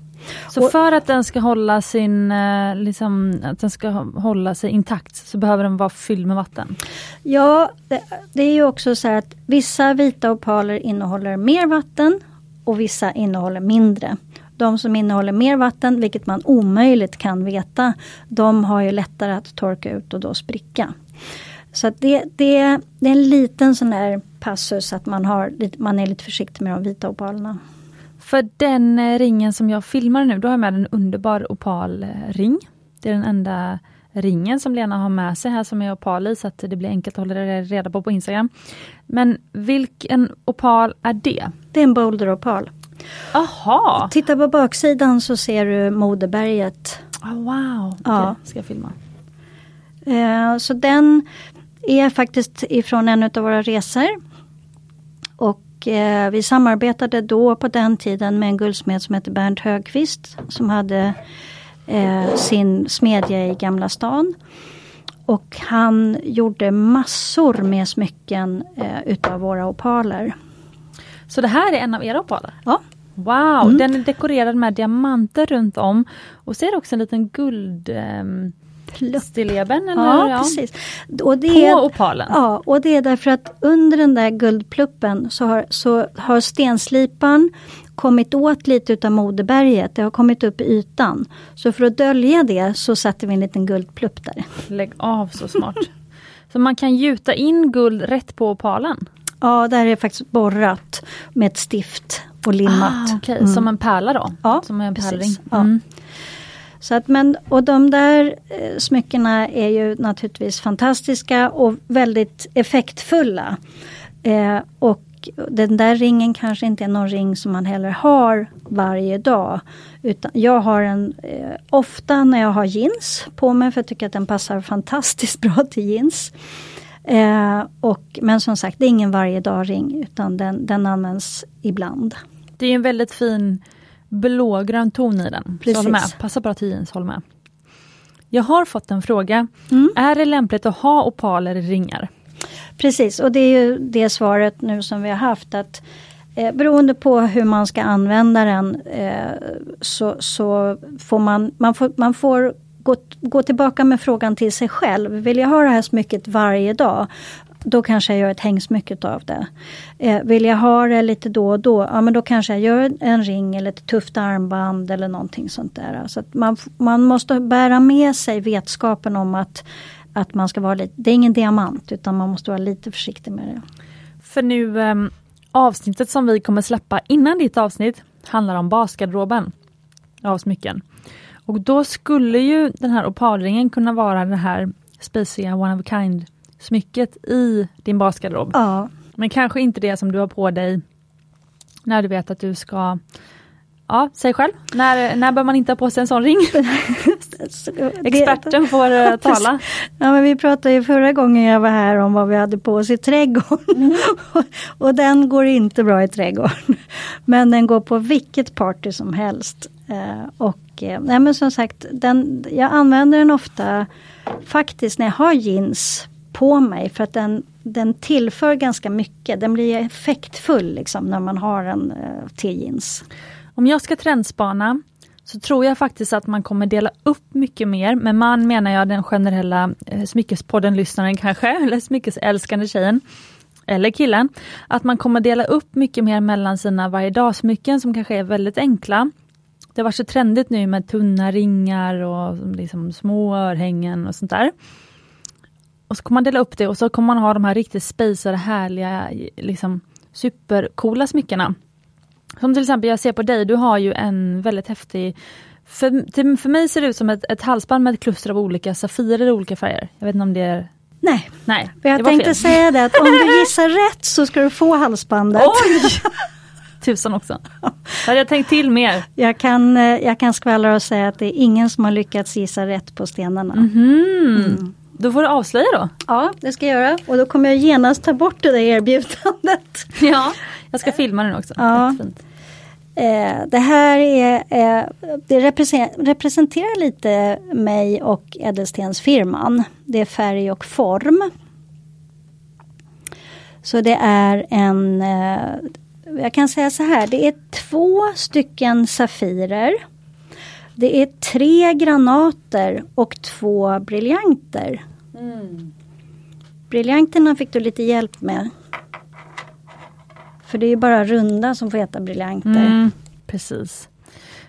Så och, för att den ska hålla sin, eh, liksom, att den ska hålla sig intakt så behöver den vara fylld med vatten? Ja, det, det är ju också så att vissa vita opaler innehåller mer vatten och vissa innehåller mindre. De som innehåller mer vatten, vilket man omöjligt kan veta, de har ju lättare att torka ut och då spricka. Så det, det, det är en liten sån där passus att man, har, man är lite försiktig med de vita opalerna. För den eh, ringen som jag filmar nu, då har jag med en underbar opalring. Det är den enda ringen som Lena har med sig här som är opal i så att det blir enkelt att hålla reda på på Instagram. Men vilken opal är det? Det är en boulderopal. Aha. Titta på baksidan så ser du moderberget. Oh, wow, okay, ja. ska jag filma. Eh, så den är faktiskt ifrån en av våra resor. Och eh, vi samarbetade då på den tiden med en guldsmed som heter Bernt Högqvist som hade eh, sin smedja i Gamla stan. Och han gjorde massor med smycken eh, utav våra opaler. Så det här är en av era opaler? Ja. Wow, mm. den är dekorerad med diamanter runt om. Och det också en liten guld... Eh, Stilleben? Eller? Ja, ja, precis. Och det är, På opalen? Ja, och det är därför att under den där guldpluppen så har, så har stenslipan kommit åt lite utav moderberget. Det har kommit upp i ytan. Så för att dölja det så satte vi en liten guldplupp där. Lägg av, så smart. [laughs] så man kan gjuta in guld rätt på opalen? Ja, där är faktiskt borrat med ett stift och limmat. Ah, okay. mm. Som en pärla då? Ja, som en precis. Mm. Ja. Så att, men, och de där eh, smyckena är ju naturligtvis fantastiska och väldigt effektfulla. Eh, och den där ringen kanske inte är någon ring som man heller har varje dag. Utan jag har en eh, ofta när jag har jeans på mig för jag tycker att den passar fantastiskt [laughs] bra till jeans. Eh, och, men som sagt, det är ingen varje dag ring utan den, den används ibland. Det är en väldigt fin blågrön ton i den. Precis. Så med. Passar bra till jeans, håll med. Jag har fått en fråga. Mm. Är det lämpligt att ha opaler i ringar? Precis, och det är ju det svaret nu som vi har haft att eh, beroende på hur man ska använda den eh, så, så får man, man får, man får gå, gå tillbaka med frågan till sig själv. Vill jag ha det här smycket varje dag? Då kanske jag gör ett hängsmycket av det. Eh, vill jag ha det lite då och då, ja men då kanske jag gör en ring eller ett tufft armband eller någonting sånt där. Så man, man måste bära med sig vetskapen om att, att man ska vara lite, det är ingen diamant utan man måste vara lite försiktig med det. För nu eh, avsnittet som vi kommer släppa innan ditt avsnitt handlar om basgarderoben av smycken. Och då skulle ju den här opalringen kunna vara den här speciella, one of a kind smycket i din basgarderob. Ja. Men kanske inte det som du har på dig när du vet att du ska Ja, säg själv. När, när bör man inte ha på sig en sån ring? [laughs] Experten får [laughs] uh, tala. Ja, men vi pratade ju förra gången jag var här om vad vi hade på oss i trädgården. Mm. [laughs] och den går inte bra i trädgården. Men den går på vilket party som helst. Uh, och uh, nej, men som sagt, den, jag använder den ofta faktiskt när jag har jeans på mig för att den, den tillför ganska mycket. Den blir effektfull liksom när man har en eh, T-jeans. Om jag ska trendspana så tror jag faktiskt att man kommer dela upp mycket mer. Med man menar jag den generella eh, smyckespodden-lyssnaren kanske, [laughs] eller smyckesälskande tjejen. Eller killen. Att man kommer dela upp mycket mer mellan sina varje smycken som kanske är väldigt enkla. Det har varit så trendigt nu med tunna ringar och liksom små örhängen och sånt där. Och så kommer man dela upp det och så kommer man ha de här riktigt spejsade, härliga, liksom supercoola smyckena. Som till exempel, jag ser på dig, du har ju en väldigt häftig för, för mig ser det ut som ett, ett halsband med ett kluster av olika safirer i olika färger. Jag vet inte om det är Nej, Nej för jag tänkte fel. säga det att om du [laughs] gissar rätt så ska du få halsbandet. Oj! [laughs] Tusan också. Hade jag tänkt till mer. Jag kan, eh, jag kan skvallra och säga att det är ingen som har lyckats gissa rätt på stenarna. Mm -hmm. mm. Då får du avslöja då. Ja, det ska jag göra. Och då kommer jag genast ta bort det där erbjudandet. [laughs] Ja, [laughs] jag ska filma den också. Ja. Eh, det här är, eh, det representerar lite mig och Ädelstensfirman. Det är färg och form. Så det är en, eh, jag kan säga så här, det är två stycken Safirer. Det är tre granater och två briljanter. Mm. Briljanterna fick du lite hjälp med. För det är ju bara runda som får heta briljanter. Mm, precis.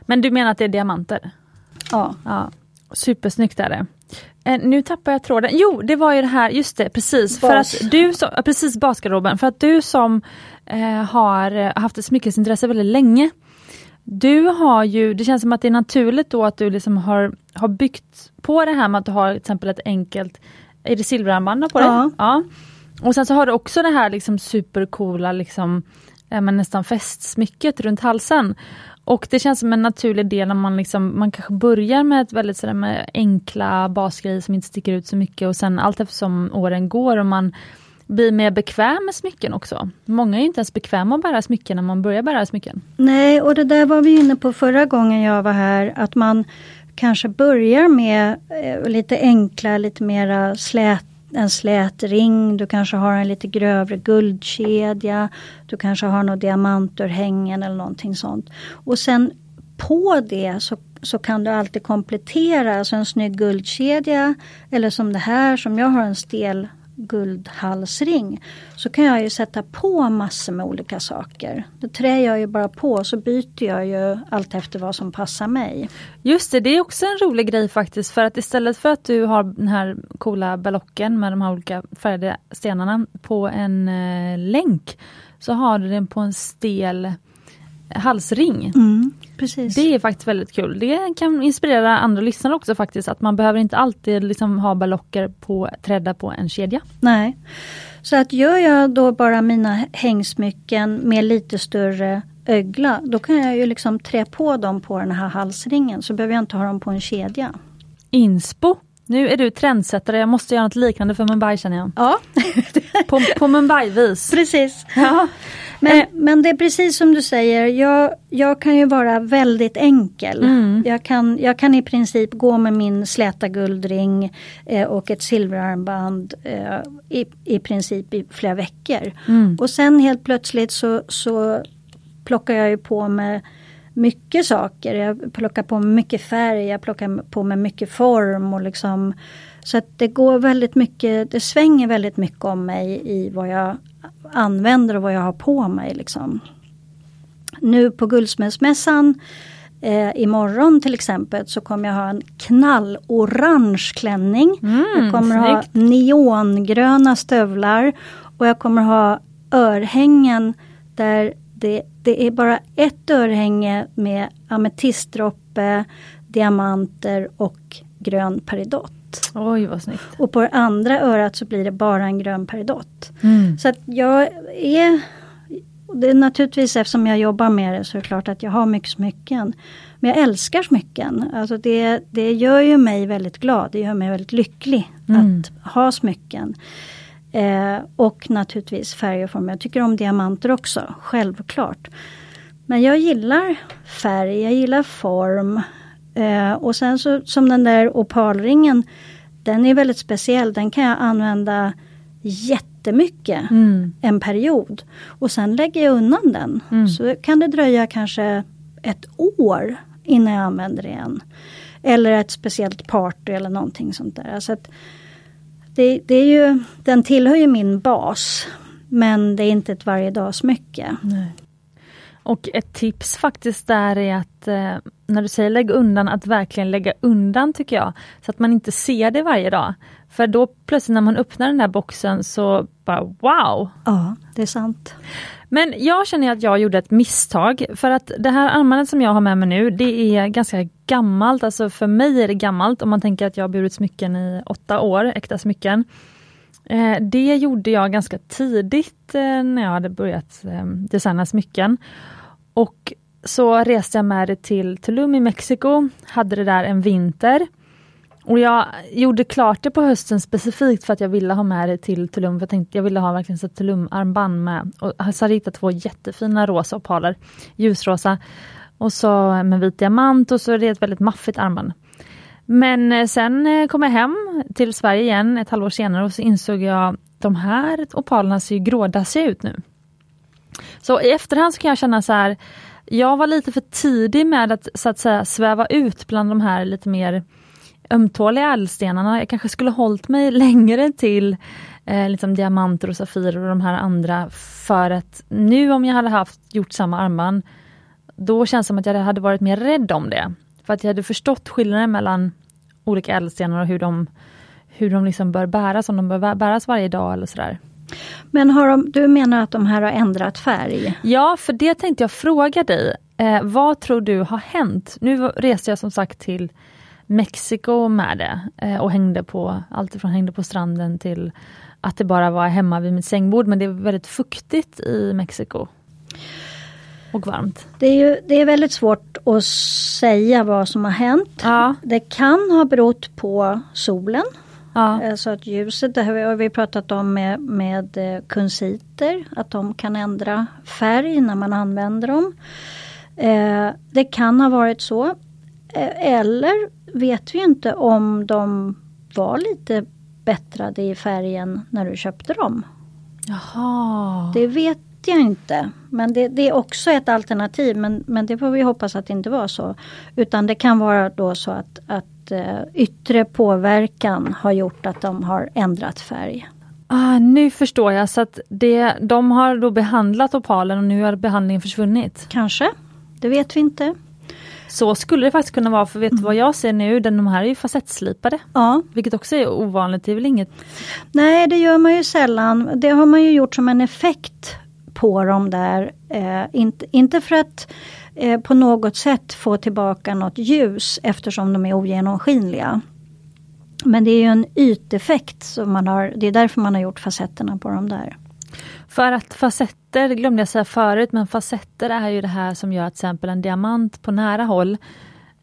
Men du menar att det är diamanter? Ja. Ja. Supersnyggt är det. Eh, nu tappar jag tråden. Jo, det var ju det här, just det, precis. Bas. För att du som, precis basgarderoben. För att du som eh, har eh, haft ett smyckesintresse väldigt länge. Du har ju, det känns som att det är naturligt då att du liksom har, har byggt på det här med att du har till exempel ett enkelt, är det silverarmband på dig? Ja. ja. Och sen så har du också det här liksom supercoola liksom, men nästan festsmycket runt halsen. Och det känns som en naturlig del när man liksom, man kanske börjar med ett väldigt sådär med enkla basgrejer som inte sticker ut så mycket och sen allt eftersom åren går och man bli mer bekväm med smycken också. Många är inte ens bekväma att bära smycken när man börjar bära smycken. Nej, och det där var vi inne på förra gången jag var här, att man kanske börjar med eh, lite enkla, lite mera slät, en slät ring, du kanske har en lite grövre guldkedja, du kanske har något diamantörhängen eller någonting sånt. Och sen på det så, så kan du alltid komplettera, alltså en snygg guldkedja eller som det här som jag har en stel guldhalsring så kan jag ju sätta på massor med olika saker. Det trär jag ju bara på så byter jag ju allt efter vad som passar mig. Just det, det är också en rolig grej faktiskt för att istället för att du har den här coola ballocken med de här olika färgade stenarna på en eh, länk så har du den på en stel halsring. Mm, precis. Det är faktiskt väldigt kul. Det kan inspirera andra lyssnare också faktiskt att man behöver inte alltid liksom ha ballocker på, trädda på en kedja. Nej. Så att gör jag då bara mina hängsmycken med lite större ögla, då kan jag ju liksom trä på dem på den här halsringen så behöver jag inte ha dem på en kedja. Inspo. Nu är du trendsättare, jag måste göra något liknande för Mumbai känner jag. Ja, [laughs] På, på Mumbai-vis. precis. Ja. Men, Eh. men det är precis som du säger, jag, jag kan ju vara väldigt enkel. Mm. Jag, kan, jag kan i princip gå med min släta guldring eh, och ett silverarmband eh, i, i princip i flera veckor. Mm. Och sen helt plötsligt så, så plockar jag ju på mig mycket saker. Jag plockar på mig mycket färg, jag plockar på mig mycket form och liksom så att det går väldigt mycket, det svänger väldigt mycket om mig i vad jag använder och vad jag har på mig. Liksom. Nu på Guldsmedsmässan eh, imorgon till exempel så kommer jag ha en knallorange klänning. Mm, jag kommer ha neongröna stövlar och jag kommer ha örhängen där det, det är bara ett örhänge med ametistdroppe, diamanter och grön peridott. Oj vad snyggt. Och på det andra örat så blir det bara en grön peridott. Mm. Så att jag är det är naturligtvis eftersom jag jobbar med det så är det klart att jag har mycket smycken. Men jag älskar smycken. Alltså det, det gör ju mig väldigt glad. Det gör mig väldigt lycklig Mm. att ha smycken. Eh, och naturligtvis färg och form. Jag tycker om diamanter också, självklart. Men jag gillar färg, jag gillar form. Eh, och sen så som den där opalringen, den är väldigt speciell. Den kan jag använda jättemycket Mm. en period. Och sen lägger jag undan den. Mm. Så kan det dröja kanske ett år innan jag använder det igen. Eller ett speciellt party eller någonting sånt där. Så att det, det är ju, den tillhör ju min bas. Men det är inte ett varje dagsmycke. Nej. Och ett tips faktiskt där är att eh, när du säger lägg undan, att verkligen lägga undan tycker jag. Så att man inte ser det varje dag. För då plötsligt när man öppnar den där boxen så bara wow! Ja, det är sant. Men jag känner att jag gjorde ett misstag för att det här armbandet som jag har med mig nu det är ganska gammalt, alltså för mig är det gammalt om man tänker att jag har burit smycken i åtta år, äkta smycken. Eh, det gjorde jag ganska tidigt eh, när jag hade börjat ehm, designa smycken. Och så reste jag med det till Tulum i Mexiko, hade det där en vinter. Och jag gjorde klart det på hösten specifikt för att jag ville ha med det till Tulum. För jag tänkte jag ville ha verkligen ett Tulum-armband med. Och så hade jag hittat två jättefina rosa opaler, ljusrosa. Och så med vit diamant och så är det ett väldigt maffigt armband. Men eh, sen eh, kom jag hem till Sverige igen ett halvår senare och så insåg jag de här opalerna ser ju grådassiga ut nu. Så i efterhand så kan jag känna så här, jag var lite för tidig med att så att säga sväva ut bland de här lite mer ömtåliga ädelstenarna. Jag kanske skulle hållit mig [laughs] längre till eh, liksom diamanter och safirer och de här andra för att nu om jag hade haft gjort samma armband då känns det som att jag hade varit mer rädd om det. För att jag hade förstått skillnaden mellan olika ädelstenar och hur de, hur de liksom bör bäras, om de bör bäras varje dag eller sådär. Men har de, du menar att de här har ändrat färg? Ja, för det tänkte jag fråga dig. Eh, vad tror du har hänt? Nu reste jag som sagt till Mexiko med det eh, och hängde på allt ifrån hängde på stranden till att det bara var hemma vid mitt sängbord. Men det är väldigt fuktigt i Mexiko. Och varmt. Det är, ju, det är väldigt svårt att säga vad som har hänt. Ja. Det kan ha berott på solen. Ja. Eh, Så att ljuset, det har vi pratat om med, med eh, kunsiter, att de kan ändra färg när man använder dem. Eh, det kan ha varit så. Eller vet vi inte om de var lite bättrade i färgen när du köpte dem. Jaha. Det vet jag inte. Men det, det är också ett alternativ men, men det får vi hoppas att det inte var så. Utan det kan vara då så att, att eh, yttre påverkan har gjort att de har ändrat färg. Ah, nu förstår jag. Så att det, de har då behandlat opalen och nu har behandlingen försvunnit. Kanske, det vet vi inte. Så skulle det faktiskt kunna vara, för vet du vad jag ser nu? Den, de här är ju facettslipade. Ja, Vilket också är ovanligt. Det är väl inget... nej det gör man ju sällan. Det har man ju gjort som en effekt på dem där. Eh, inte, inte för att eh, på något sätt få tillbaka något ljus eftersom de är ogenomskinliga. Men det är ju en yteffekt, som man har, det är därför man har gjort facetterna på dem där. För att facetter, glömde jag säga förut, men facetter är ju det här som gör att till exempel en diamant på nära håll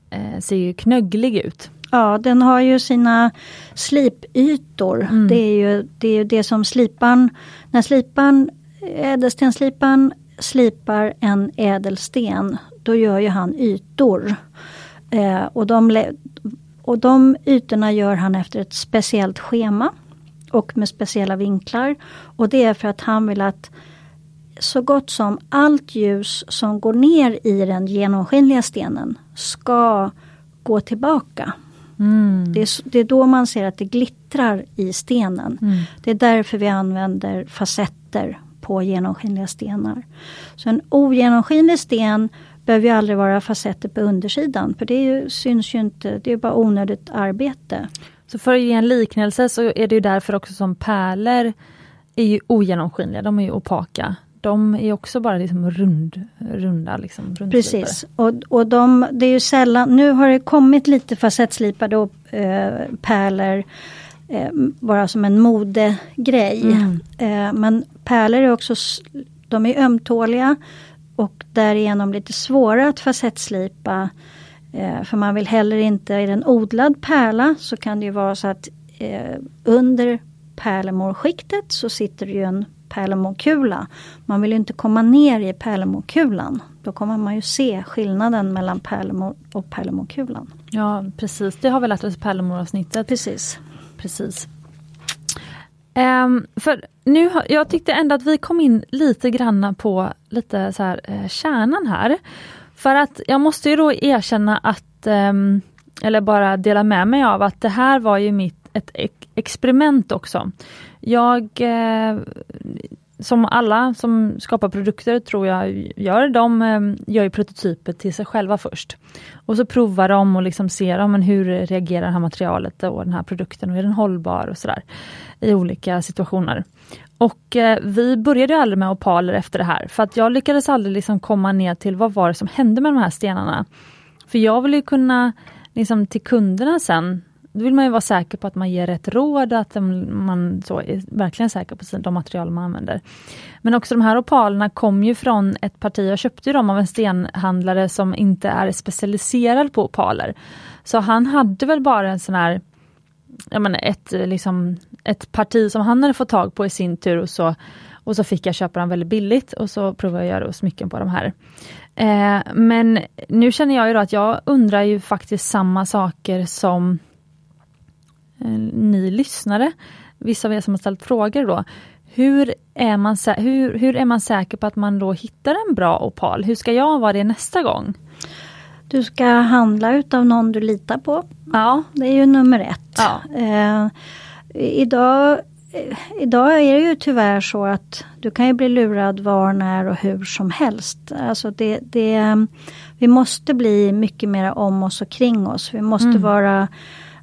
eh, ser ju knögglig ut. Ja, den har ju sina slipytor. Mm. Det är ju det, är ju det som slipan, när slipan, ädelstenslipan slipar en ädelsten, då gör ju han ytor. Eh, och, de, och de ytorna gör han efter ett speciellt schema och med speciella vinklar. Och det är för att han vill att så gott som allt ljus som går ner i den genomskinliga stenen ska gå tillbaka. Mm. Det är, det är då man ser att det glittrar i stenen. Mm. Det är därför vi använder facetter på genomskinliga stenar. Så en ogenomskinlig sten behöver ju aldrig vara facetter på undersidan. För det ju, syns ju inte, det är bara onödigt arbete. Så för att ge en liknelse så är det ju därför också som pärlor är ju ogenomskinliga, de är ju opaka. De är också bara liksom rund, runda. Liksom. Precis. Och, och de, det är ju sällan, nu har det kommit lite facettslipade och, eh, pärlor eh, bara som en modegrej. Mm. Eh, men pärlor är också de är ömtåliga och därigenom lite svåra att facettslipa. Eh, för man vill heller inte, i en odlad pärla så kan det ju vara så att eh, under pärlemorskiktet så sitter det ju en pärlemorkula. Man vill ju inte komma ner i pärlemorkulan. Då kommer man ju se skillnaden mellan pärlemor och pärlemorkulan. Ja precis, det har vi lärt oss i pärlemoravsnittet. Precis. Precis. Um, för nu, har- jag tyckte ändå att vi kom in lite granna på lite så här, eh, kärnan här. För att jag måste ju då erkänna att, um, eller bara dela med mig av att det här var ju mitt ett experiment också. Jag, eh, som alla som skapar produkter tror jag gör, de eh, gör ju prototyper till sig själva först. Och så provar de och liksom ser ja, men hur reagerar det här materialet och den här produkten och är den hållbar och sådär i olika situationer. Och eh, vi började ju aldrig med opaler efter det här för att jag lyckades aldrig liksom komma ner till vad var det som hände med de här stenarna. För jag vill ju kunna liksom till kunderna sen då vill man ju vara säker på att man ger rätt råd, att man så är verkligen säker på de material man använder. Men också de här opalerna kom ju från ett parti, jag köpte ju dem av en stenhandlare som inte är specialiserad på opaler. Så han hade väl bara en sån här, jag menar ett, liksom, ett parti som han hade fått tag på i sin tur och så, och så fick jag köpa dem väldigt billigt och så provade jag att göra smycken på de här. Eh, men nu känner jag ju då att jag undrar ju faktiskt samma saker som ni lyssnare, vissa av er som har ställt frågor då. Hur är, man, hur, hur är man säker på att man då hittar en bra opal? Hur ska jag vara det nästa gång? Du ska handla utav någon du litar på. Ja, Det är ju nummer ett. Ja. Eh, idag eh, idag är det ju tyvärr så att du kan ju bli lurad var, när och hur som helst. Alltså det, det, vi måste bli mycket mer om oss och kring oss. Vi måste mm. vara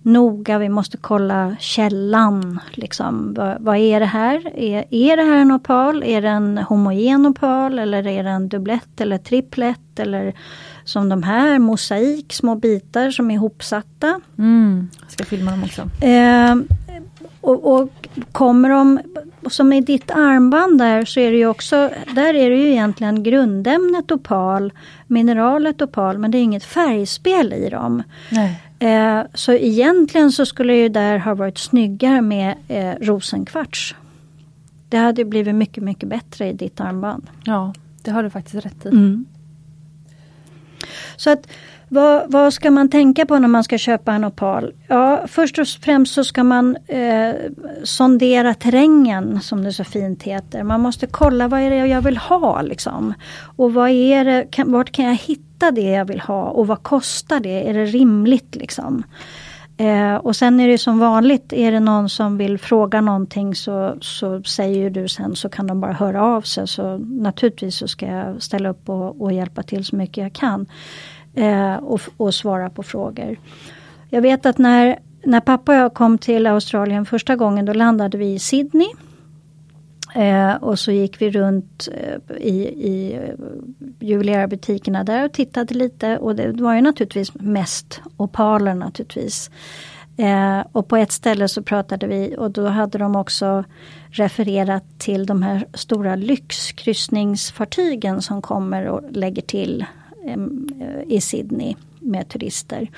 noga, vi måste kolla källan. Liksom, vad, vad, är det här? Är, är det här en opal? Är det en homogen opal eller är det en dubblett eller triplett? Eller som de här, mosaik, små bitar som är ihopsatta. Mm, jag ska filma dem också. Eh, och, och, kommer de, som i ditt armband där så är det ju också, där är det ju egentligen grundämnet opal, mineralet opal, men det är inget färgspel i dem. Eh, så egentligen så skulle ju där ha varit snyggare med eh, rosenkvarts. Det hade blivit mycket, mycket bättre i ditt armband. Ja, det har du faktiskt rätt i. Mm. Så att vad, vad, ska man tänka på när man ska köpa en opal? Ja, först och främst så ska man eh, sondera terrängen som det så fint heter. Man måste kolla vad är det jag vill ha liksom. Och vad är det, kan, vart kan jag hitta det jag vill ha och vad kostar det? Är det rimligt liksom? Eh, och sen är det som vanligt, är det någon som vill fråga någonting så, så säger du sen så kan de bara höra av sig. Så naturligtvis så ska jag ställa upp och, och hjälpa till så mycket jag kan. Eh, och, och svara på frågor. Jag vet att när, när pappa och jag kom till Australien första gången då landade vi i Sydney. Eh, och så gick vi runt eh, i, i eh, juvelerarbutikerna där och tittade lite och det var ju naturligtvis mest opaler naturligtvis. Eh, och på ett ställe så pratade vi och då hade de också refererat till de här stora lyxkryssningsfartygen som kommer och lägger till Eh, i Sydney med turister.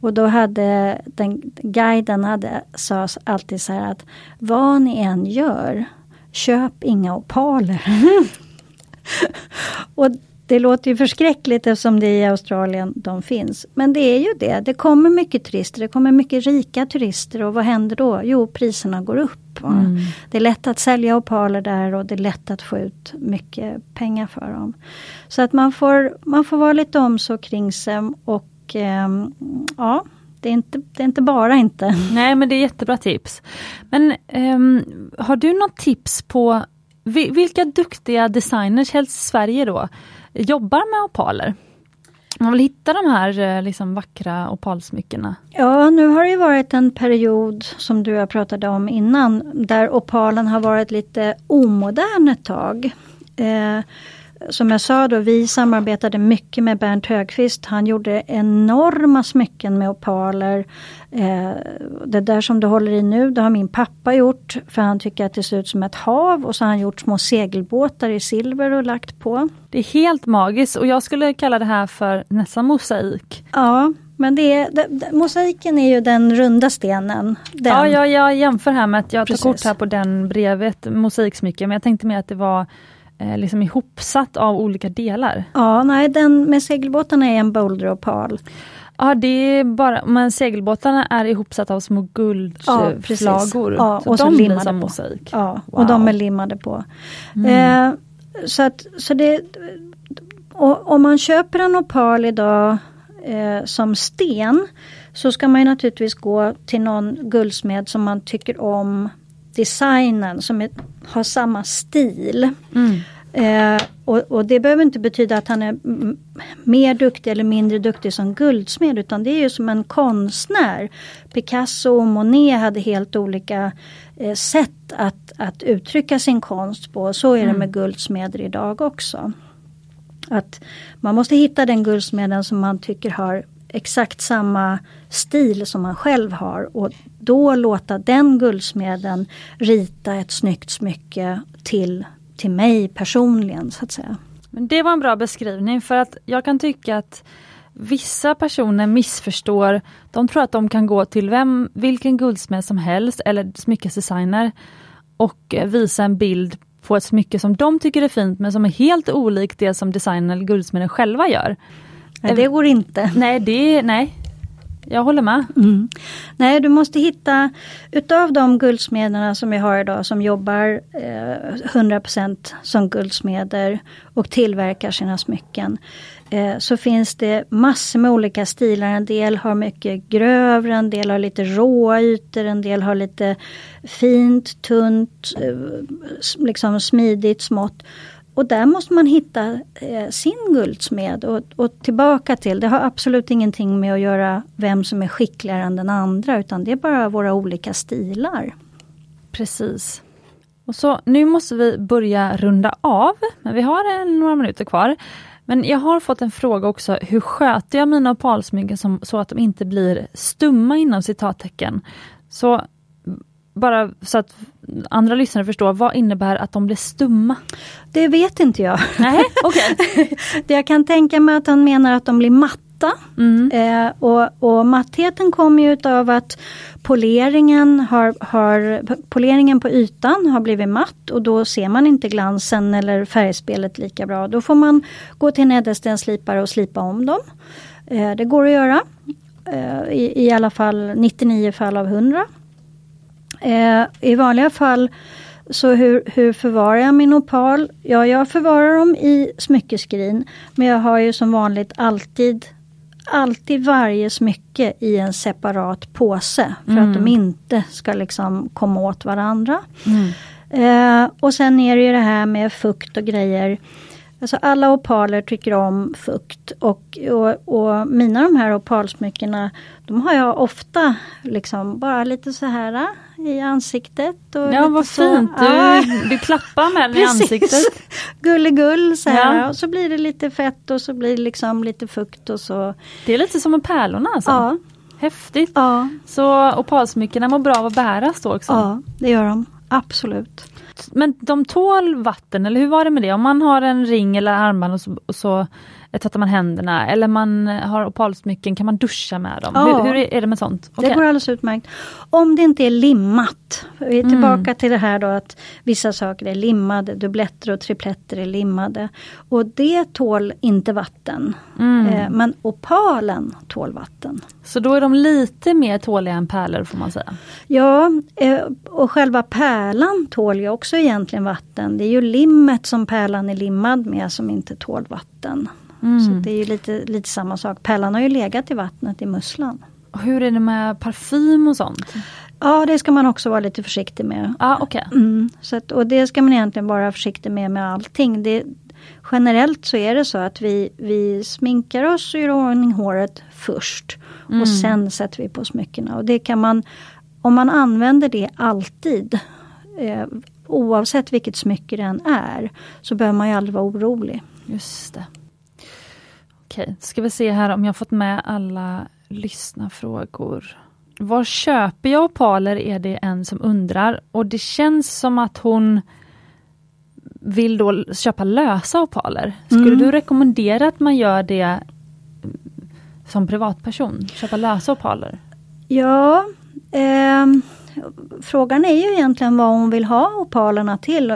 Och då hade den guiden hade, sa alltid så här att vad ni än gör köp inga opaler. [laughs] och det låter ju förskräckligt eftersom det är i Australien de finns. Men det är ju det. Det kommer mycket turister, det kommer mycket rika turister och vad händer då? Jo, priserna går upp. Mm. Det är lätt att sälja opaler där och det är lätt att få ut mycket pengar för dem. Så att man får, man får vara lite om så kring sig och eh, ja, det är, inte, det är inte bara inte. Nej men det är jättebra tips. Men um, har du något tips på vilka duktiga designers, helst i Sverige då, jobbar med opaler? Man vill hitta de här eh, liksom, vackra opalsmyckena. Ja, nu har det varit en period som du har pratade om innan, där opalen har varit lite omodern ett tag. Eh, som jag sa då, vi samarbetade mycket med Bernt Högqvist. Han gjorde enorma smycken med opaler. Eh, det där som du håller i nu, det har min pappa gjort för han tycker att det ser ut som ett hav och så har han gjort små segelbåtar i silver och lagt på. Det är helt magiskt och jag skulle kalla det här för nästan mosaik. Ja, men det är, det, mosaiken är ju den runda stenen. Den. Ja, jag, jag jämför här med att jag tar kort här på den bredvid, mosaiksmycke, men jag tänkte mer att det var eh, liksom ihopsatt av olika delar. Ja, nej den med segelbåtarna är en boulderopal. Ja det är bara, men segelbåtarna är ihopsatta av små guldflagor. Ja, ja, och de blir som mosaik. Ja, wow. och de är limmade på. Mm. Eh, så att, så det, och, om man köper en opal idag eh, som sten så ska man naturligtvis gå till någon guldsmed som man tycker om designen som är, har samma stil. Mm. Eh, och, och, det behöver inte betyda att han är mer duktig eller mindre duktig som guldsmed utan det är ju som en konstnär. Picasso och Monet hade helt olika eh, sätt att, att uttrycka sin konst på. Så är mm. det med guldsmeder idag också. Att man måste hitta den guldsmeden som man tycker har exakt samma stil som man själv har och då låta den guldsmeden rita ett snyggt smycke till, till mig personligen så att säga. Men Det var en bra beskrivning för att jag kan tycka att vissa personer missförstår. De tror att de kan gå till vem, vilken guldsmed som helst eller smyckesdesigner och visa en bild på ett smycke som de tycker är fint men som är helt olikt det som designern eller guldsmeden själva gör. Nej, det går inte. Nej, det, nej. Jag håller med. Mm. Nej, du måste hitta utav de guldsmederna som vi har idag som jobbar eh, 100% som guldsmeder och tillverkar sina smycken. Eh, så finns det massor med olika stilar. En del har mycket grövre, en del har lite råa ytor, en del har lite fint, tunt, eh, liksom smidigt, smått. Och där måste man hitta eh, sin guldsmed och, och, tillbaka till, det har absolut ingenting med att göra vem som är skickligare än den andra utan det är bara våra olika stilar. Precis. Och så Nu måste vi börja runda av, men vi har några minuter kvar. Men jag har fått en fråga också, hur sköter jag mina opalsmycken så att de inte blir stumma inom citattecken? Så bara så att andra lyssnare förstår, vad innebär att de blir stumma? Det vet inte jag. Nej, [laughs] okay. jag kan tänka mig att han menar att de blir matta. Mm. Eh, och, och mattheten kommer ju av att poleringen, har, har, poleringen på ytan har blivit matt och då ser man inte glansen eller färgspelet lika bra. Då får man gå till en ädelstenslipare och slipa om dem. Eh, det går att göra. Eh, i, I alla fall 99 fall av 100. Eh, I vanliga fall så hur, hur förvarar jag min opal? Ja, jag förvarar dem i smyckeskrin. Men jag har ju som vanligt alltid alltid varje smycke i en separat påse för mm. att de inte ska liksom komma åt varandra. Mm. Eh, och sen är det ju det här med fukt och grejer. Alltså alla opaler tycker om fukt och, och, och, mina de här opalsmyckena de har jag ofta liksom bara lite så här i ansiktet. Och ja vad så, fint, du, ja. du klappar med den i ansiktet. [laughs] Gulligull så här ja. och så blir det lite fett och så blir det liksom lite fukt och så. Det är lite som med pärlorna alltså? Ja. Häftigt! Ja. Så opalsmyckena mår bra av att bäras då också? Ja det gör de, absolut men de tål vatten, eller hur var det med det? Om man har en ring eller armband och så, och så tvättar man händerna eller man har opalsmycken, kan man duscha med dem? Ja. Hur, hur, är det med sånt? Okay. Det går alldeles utmärkt. Om det inte är limmat. Vi är tillbaka mm. till det här då att vissa saker är limmade, dubbletter och tripletter är limmade. Och det tål inte vatten. Mm. Eh, men opalen tål vatten. Så då är de lite mer tåliga än pärlor får man säga? Ja, eh, och själva pärlan tål ju också egentligen vatten. Det är ju limmet som pärlan är limmad med som inte tål vatten. Mm. Så det är ju lite, lite samma sak. Pärlan har ju legat i vattnet i musslan. Och hur är det med parfym och sånt? Ja det ska man också vara lite försiktig med. Ah, okay. Mm, så att, och det ska man egentligen vara försiktig med med allting. Det, generellt så är det så att vi, vi sminkar oss och gör ordning håret först. Mm. Och sen sätter vi på smyckena. Och det kan man, om man använder det alltid eh, oavsett vilket smycke det än är så behöver man ju aldrig vara orolig. Just det. Okej, ska vi se här om jag fått med alla lyssnarfrågor. Var köper jag opaler är det en som undrar och det känns som att hon vill då köpa lösa opaler. Skulle mm. du rekommendera att man gör det som privatperson? Köpa lösa opaler? Ja, eh, frågan är ju egentligen vad hon vill ha opalerna till.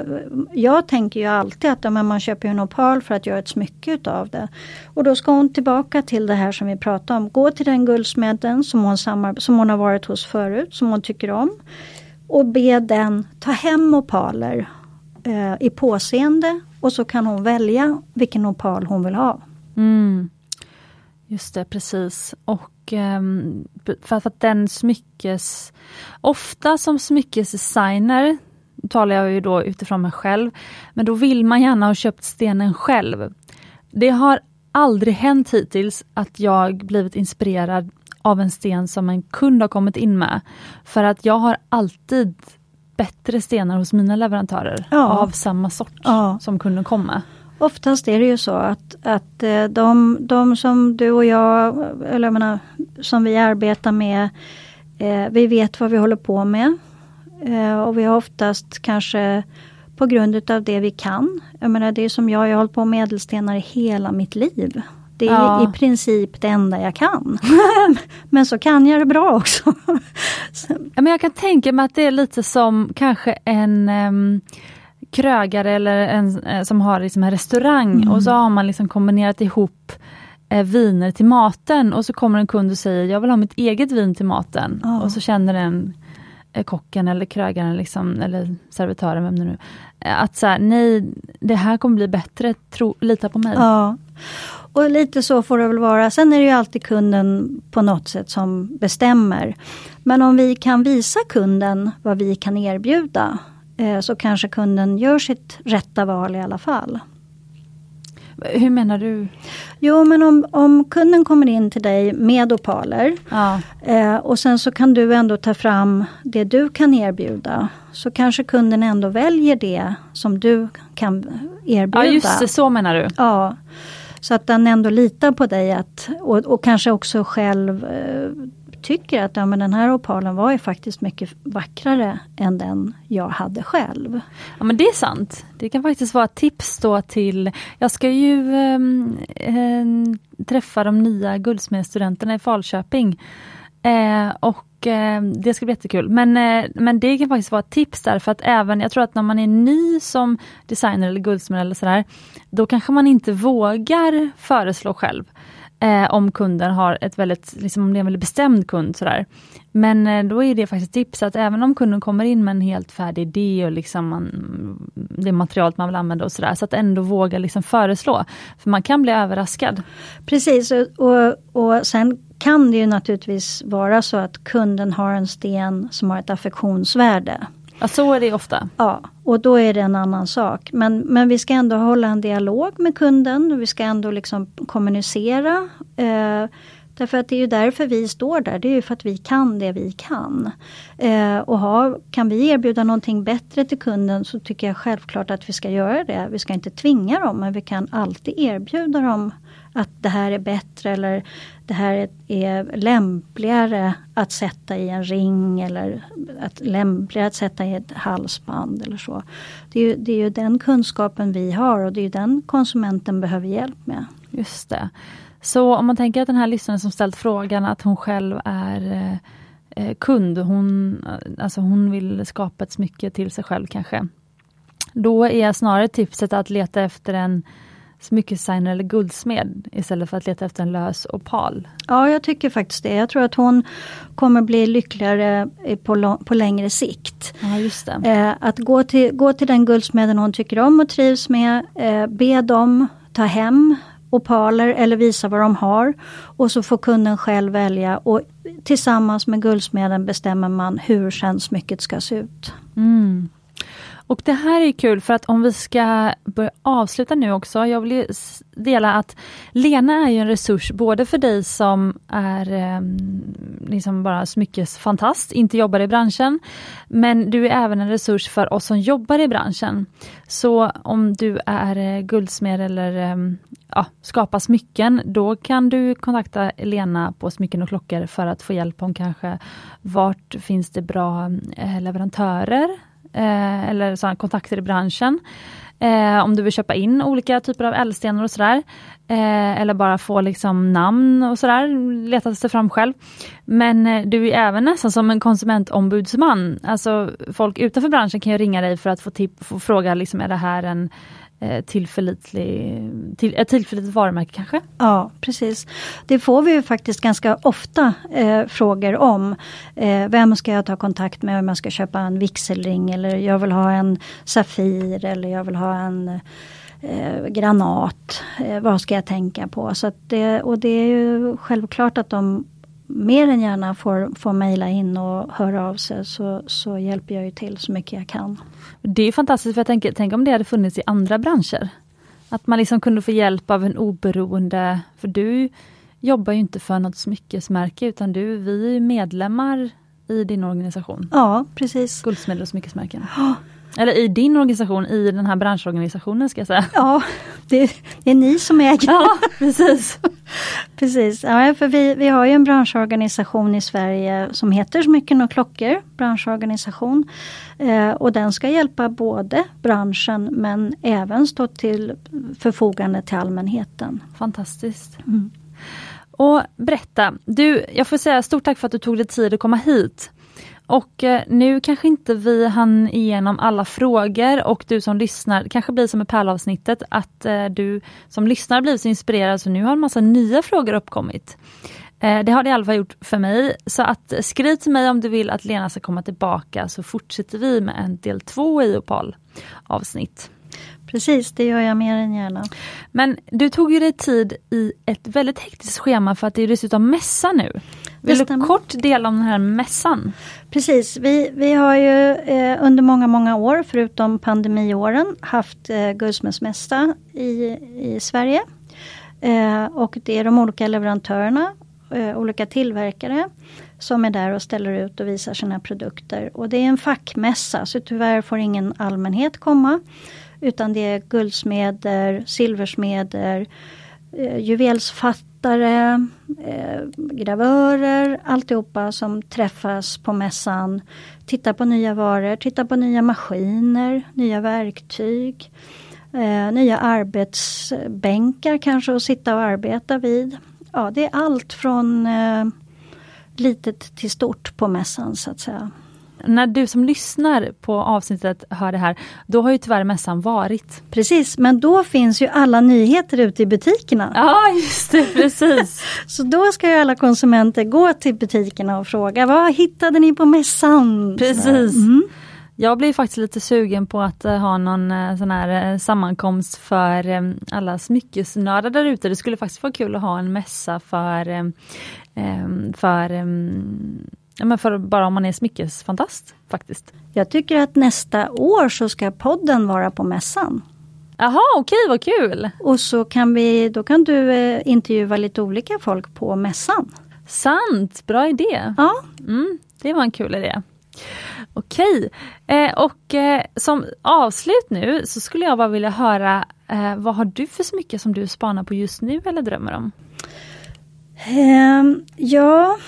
Jag tänker ju alltid att man köper en opal för att göra ett smycke utav det. Och då ska hon tillbaka till det här som vi pratade om. Gå till den guldsmeden som hon, som hon har varit hos förut, som hon tycker om. Och be den ta hem opaler eh, i påseende och så kan hon välja vilken opal hon vill ha. Mm. Just det, precis. Och för, att den smyckes... Ofta som smyckesdesigner talar jag ju då utifrån mig själv, men då vill man gärna ha köpt stenen själv. Det har aldrig hänt hittills att jag blivit inspirerad av en sten som en kund har kommit in med. För att jag har alltid bättre stenar hos mina leverantörer ja. av samma sort ja. som kunden kom med. Oftast är det ju så att, att eh, de, de som du och jag, eller jag menar, som vi arbetar med, eh, vi vet vad vi håller på med. Eh, och vi har oftast kanske på grund utav det vi kan. Jag menar det är som jag, jag har hållit på med ädelstenar i hela mitt liv. Det är ja. i princip det enda jag kan. [laughs] men så kan jag det bra också. [laughs] ja, men jag kan tänka mig att det är lite som kanske en um krögare eller en eh, som har liksom en restaurang mm. och så har man liksom kombinerat ihop eh, viner till maten och så kommer en kund och säger jag vill ha mitt eget vin till maten. Ja. Och så känner den eh, kocken eller krögaren liksom, eller servitören, vem det nu eh, att så här, nej, det här kommer bli bättre, tro, lita på mig. Ja. Och lite så får det väl vara. Sen är det ju alltid kunden på något sätt som bestämmer. Men om vi kan visa kunden vad vi kan erbjuda så kanske kunden gör sitt rätta val i alla fall. Hur menar du? Jo men om, om kunden kommer in till dig med opaler Ja, eh, och sen så kan du ändå ta fram det du kan erbjuda. Så kanske kunden ändå väljer det som du kan erbjuda. ja just det, så menar du. Ja, så att den ändå litar på dig att, och, och kanske också själv eh, tycker att ja, men den här opalen var ju faktiskt mycket vackrare än den jag hade själv. Ja men det är sant. Det kan faktiskt vara ett tips då till, jag ska ju äh, äh, träffa de nya guldsmedsstudenterna i Falköping. Äh, och ehm, det ska bli jättekul. Men, eh, men det kan faktiskt vara ett tips där för att även, jag tror att när man är ny som designer eller guldsmed eller sådär, då kanske man inte vågar föreslå själv. Eh, om kunden har ett väldigt, liksom om det är en väldigt bestämd kund sådär. Men eh, då är det faktiskt tips att även om kunden kommer in med en helt färdig idé och liksom man, det materialet man vill använda och sådär, så att ändå våga liksom föreslå. För man kan bli överraskad. Precis, och, och, och sen kan det ju naturligtvis vara så att kunden har en sten som har ett affektionsvärde. Ja, så är det ofta. Ja, och då är det en annan sak. Men, men vi ska ändå hålla en dialog med kunden. Vi ska ändå liksom kommunicera. Eh, därför att det är ju därför vi står där. Det är ju för att vi kan det vi kan. Eh, och ha, kan vi erbjuda någonting bättre till kunden så tycker jag självklart att vi ska göra det. Vi ska inte tvinga dem men vi kan alltid erbjuda dem att det här är bättre eller det här är, lämpligare att sätta i en ring eller att lämpligare att sätta i ett halsband eller så. Det är, ju, det är ju den kunskapen vi har och det är ju den konsumenten behöver hjälp med. Just det. Så om man tänker att den här lyssnaren som ställt frågan att hon själv är eh, eh kund, hon, eh, alltså hon vill skapa ett smycke till sig själv kanske. Då är snarare tipset att leta efter en smyckesdesigner eller guldsmed istället för att leta efter en lös opal. Ja, jag tycker faktiskt det. Jag tror att hon kommer bli lyckligare på, på längre sikt. Ja. Eh, att gå till, gå till den guldsmeden hon tycker om och trivs med, eh, be dem ta hem opaler eller visa vad de har. Och så får kunden själv välja och tillsammans med guldsmeden bestämmer man hur sen smycket ska se ut. Mm. Och det här är kul för att om vi ska börja avsluta nu också. Jag vill dela att Lena är ju en resurs både för dig som är eh, liksom bara smyckesfantast, inte jobbar i branschen. Men du är även en resurs för oss som jobbar i branschen. Så om du är eh, guldsmed eller eh, ja, skapar smycken, då kan du kontakta Lena på Smycken och klockor för att få hjälp om kanske vart finns det bra eh, leverantörer eh, eller sådana kontakter i branschen. Eh, om du vill köpa in olika typer av ädelstenar och sådär. Eh, eller bara få liksom namn och sådär, leta sig fram själv. Men eh, du är även nästan som en konsumentombudsman. Alltså folk utanför branschen kan ju ringa dig för att få, tip- få fråga, liksom, är det här en Eh, tillförlitlig, till, ett tillförlitligt varumärke kanske? Ja, precis. Det får vi ju faktiskt ganska ofta eh, frågor om. Eh, vem ska jag ta kontakt med om jag ska köpa en vigselring eller jag vill ha en Safir eller jag vill ha en eh, granat. Eh, vad ska jag tänka på? Så det, och det är ju självklart att de mer än gärna får, får mejla in och höra av sig så, så hjälper jag ju till så mycket jag kan. Det är fantastiskt, för jag tänker, tänk om det hade funnits i andra branscher. Att man liksom kunde få hjälp av en oberoende, för du jobbar ju inte för något smyckesmärke utan du, vi är medlemmar i din organisation. Ja, precis. Guldsmed och smyckesmärken. Eller i din organisation, i den här branschorganisationen ska jag säga. Ja, det, det är ni som äger. Ja, [laughs] precis. Precis, ja, för vi, vi har ju en branschorganisation i Sverige som heter Smycken och klockor, branschorganisation. Eh, och den ska hjälpa både branschen men även stå till förfogande till allmänheten. Fantastiskt. Mm. Och berätta, du, jag får säga stort tack för att du tog dig tid att komma hit. Och eh, nu kanske inte vi hann igenom alla frågor och du som lyssnar, det kanske blir som med pärlavsnittet, att eh, du som lyssnar blivit så inspirerad så nu har en massa nya frågor uppkommit. Eh, det har det i alla fall gjort för mig. Så att skriv till mig om du vill att Lena ska komma tillbaka så fortsätter vi med en del två i Opal avsnitt. Precis, det gör jag mer än gärna. Men du tog ju dig tid i ett väldigt hektiskt schema för att det är dessutom mässa nu. Vill du kort dela om den här mässan? Precis, vi, vi har ju eh, under många, många år, förutom pandemiåren, haft eh, guldsmedsmässa i, i Sverige. Eh, och det är de olika leverantörerna, eh, olika tillverkare som är där och ställer ut och visar sina produkter. Och det är en fackmässa så tyvärr får ingen allmänhet komma. Utan det är guldsmeder, silversmeder, eh, juvelsfattare, eh, gravörer, alltihopa som träffas på mässan. Tittar på nya varor, tittar på nya maskiner, nya verktyg. Eh, nya arbetsbänkar kanske att sitta och arbeta vid. Ja, det är allt från eh, litet till stort på mässan så att säga när du som lyssnar på avsnittet hör det här, då har ju tyvärr mässan varit. Precis, men då finns ju alla nyheter ute i butikerna. Ja, just det, precis. [laughs] Så då ska ju alla konsumenter gå till butikerna och fråga, vad hittade ni på mässan? Precis. Mm. Jag blir faktiskt lite sugen på att uh, ha någon uh, sån här uh, sammankomst för alla smyckesnördar där ute. Det skulle faktiskt vara kul att ha en mässa för, för Ja, men för bara om man är smyckesfantast faktiskt. Jag tycker att nästa år så ska podden vara på mässan. Jaha, okej vad kul! Och så kan vi, då kan du eh, intervjua lite olika folk på mässan. Sant, bra idé! Ja. Mm, det var en kul idé. Okej, eh, och eh, som avslut nu så skulle jag bara vilja höra eh, vad har du för smycke som du spanar på just nu eller drömmer om? Ehm, ja,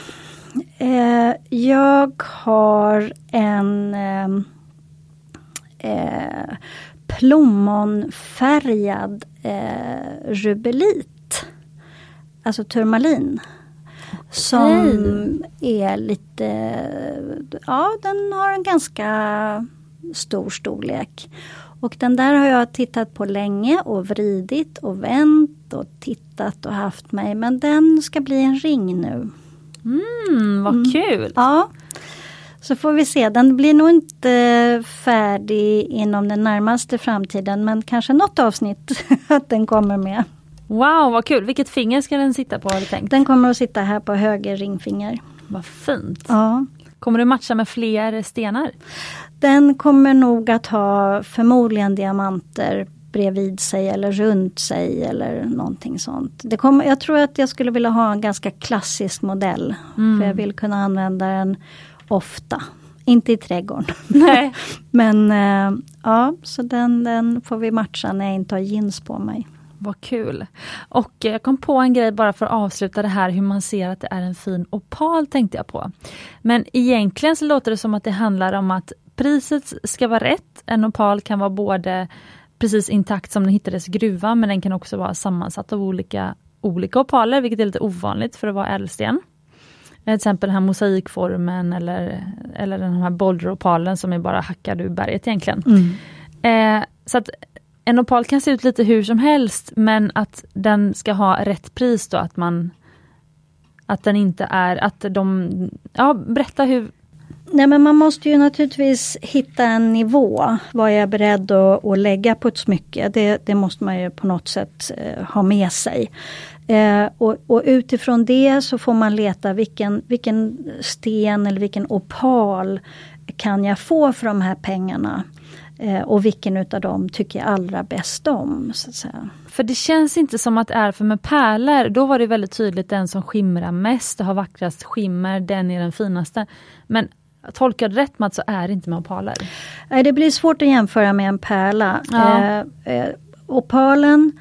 Eh, jag har en eh, eh, plommonfärgad eh, rubelit. Alltså turmalin. Okay. Som är lite, ja den har en ganska stor storlek. Och den där har jag tittat på länge och vridit och vänt och tittat och haft mig. Men den ska bli en ring nu. Mm, vad mm. kul! Ja. Så får vi se, den blir nog inte färdig inom den närmaste framtiden men kanske något avsnitt [laughs] att den kommer med. Wow vad kul! Vilket finger ska den sitta på har du tänkt? Den kommer att sitta här på höger ringfinger. Vad fint! Ja. Kommer du matcha med fler stenar? Den kommer nog att ha förmodligen diamanter bredvid sig eller runt sig eller någonting sånt. Det kom, jag tror att jag skulle vilja ha en ganska klassisk modell. Mm. För jag vill kunna använda den ofta. Inte i trädgården. [laughs] Nej. [laughs] Men äh, ja, så den, den får vi matcha när jag inte har jeans på mig. Vad kul! Och jag kom på en grej bara för att avsluta det här hur man ser att det är en fin opal tänkte jag på. Men egentligen så låter det som att det handlar om att priset ska vara rätt. En opal kan vara både precis intakt som den hittades i gruvan men den kan också vara sammansatt av olika, olika opaler vilket är lite ovanligt för att vara ädelsten. Till exempel den här mosaikformen eller, eller den här boulderopalen som är bara hackad ur berget egentligen. Mm. Eh, så att en opal kan se ut lite hur som helst men att den ska ha rätt pris då att man att den inte är, att de, ja berätta hur, Nej men man måste ju naturligtvis hitta en nivå. Vad jag är beredd att, att lägga på ett smycke. Det, det måste man ju på något sätt eh, ha med sig. Eh, och, och, utifrån det så får man leta vilken, vilken sten eller vilken opal kan jag få för de här pengarna. Eh, och vilken utav dem tycker jag allra bäst om. Så att säga. För det känns inte som att det är, för med pärlor, då var det väldigt tydligt den som skimrar mest och har vackrast skimmer, den är den finaste. Men tolkar du rätt Mats så är det inte med opaler? Nej det blir svårt att jämföra med en pärla. Ja. Eh, eh, opalen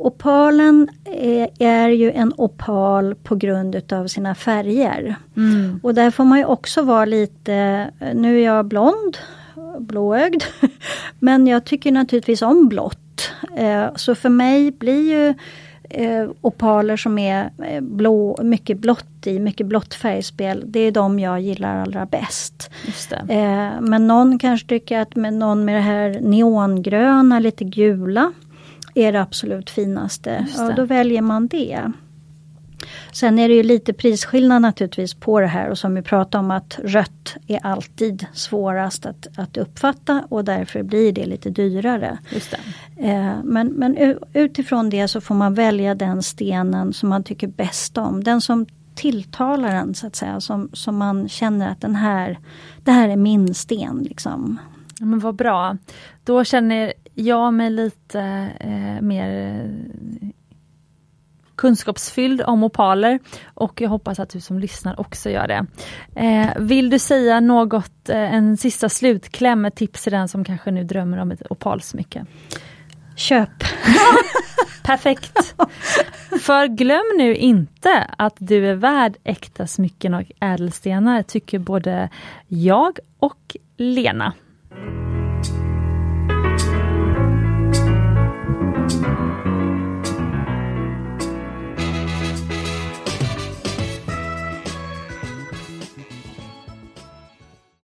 Opalen är, är, ju en opal på grund utav sina färger. Mm. Och där får man ju också vara lite, nu är jag blond, blåögd, [laughs] men jag tycker naturligtvis om blått. Eh, så för mig blir ju eh, opaler som är eh, blå, mycket blått i, mycket blått färgspel. Det är de jag gillar allra bäst. Eh, men någon kanske tycker att med någon med det här neongröna, lite gula är det absolut finaste. Det. Ja, då väljer man det. Sen är det ju lite prisskillnad naturligtvis på det här och som vi pratade om att rött är alltid svårast att, att uppfatta och därför blir det lite dyrare. Just eh, men, men utifrån det så får man välja den stenen som man tycker bäst om. Den som tilltalar en så att säga, som, som man känner att den här, det här är min sten. Liksom. Ja, men vad bra. Då känner jag mig lite eh, mer kunskapsfylld om opaler och jag hoppas att du som lyssnar också gör det. Eh, vill du säga något, eh, en sista slutkläm, ett tips till den som kanske nu drömmer om ett opalsmycke? Köp! [laughs] Perfekt! För glöm nu inte att du är värd äkta smycken och ädelstenar, tycker både jag och Lena.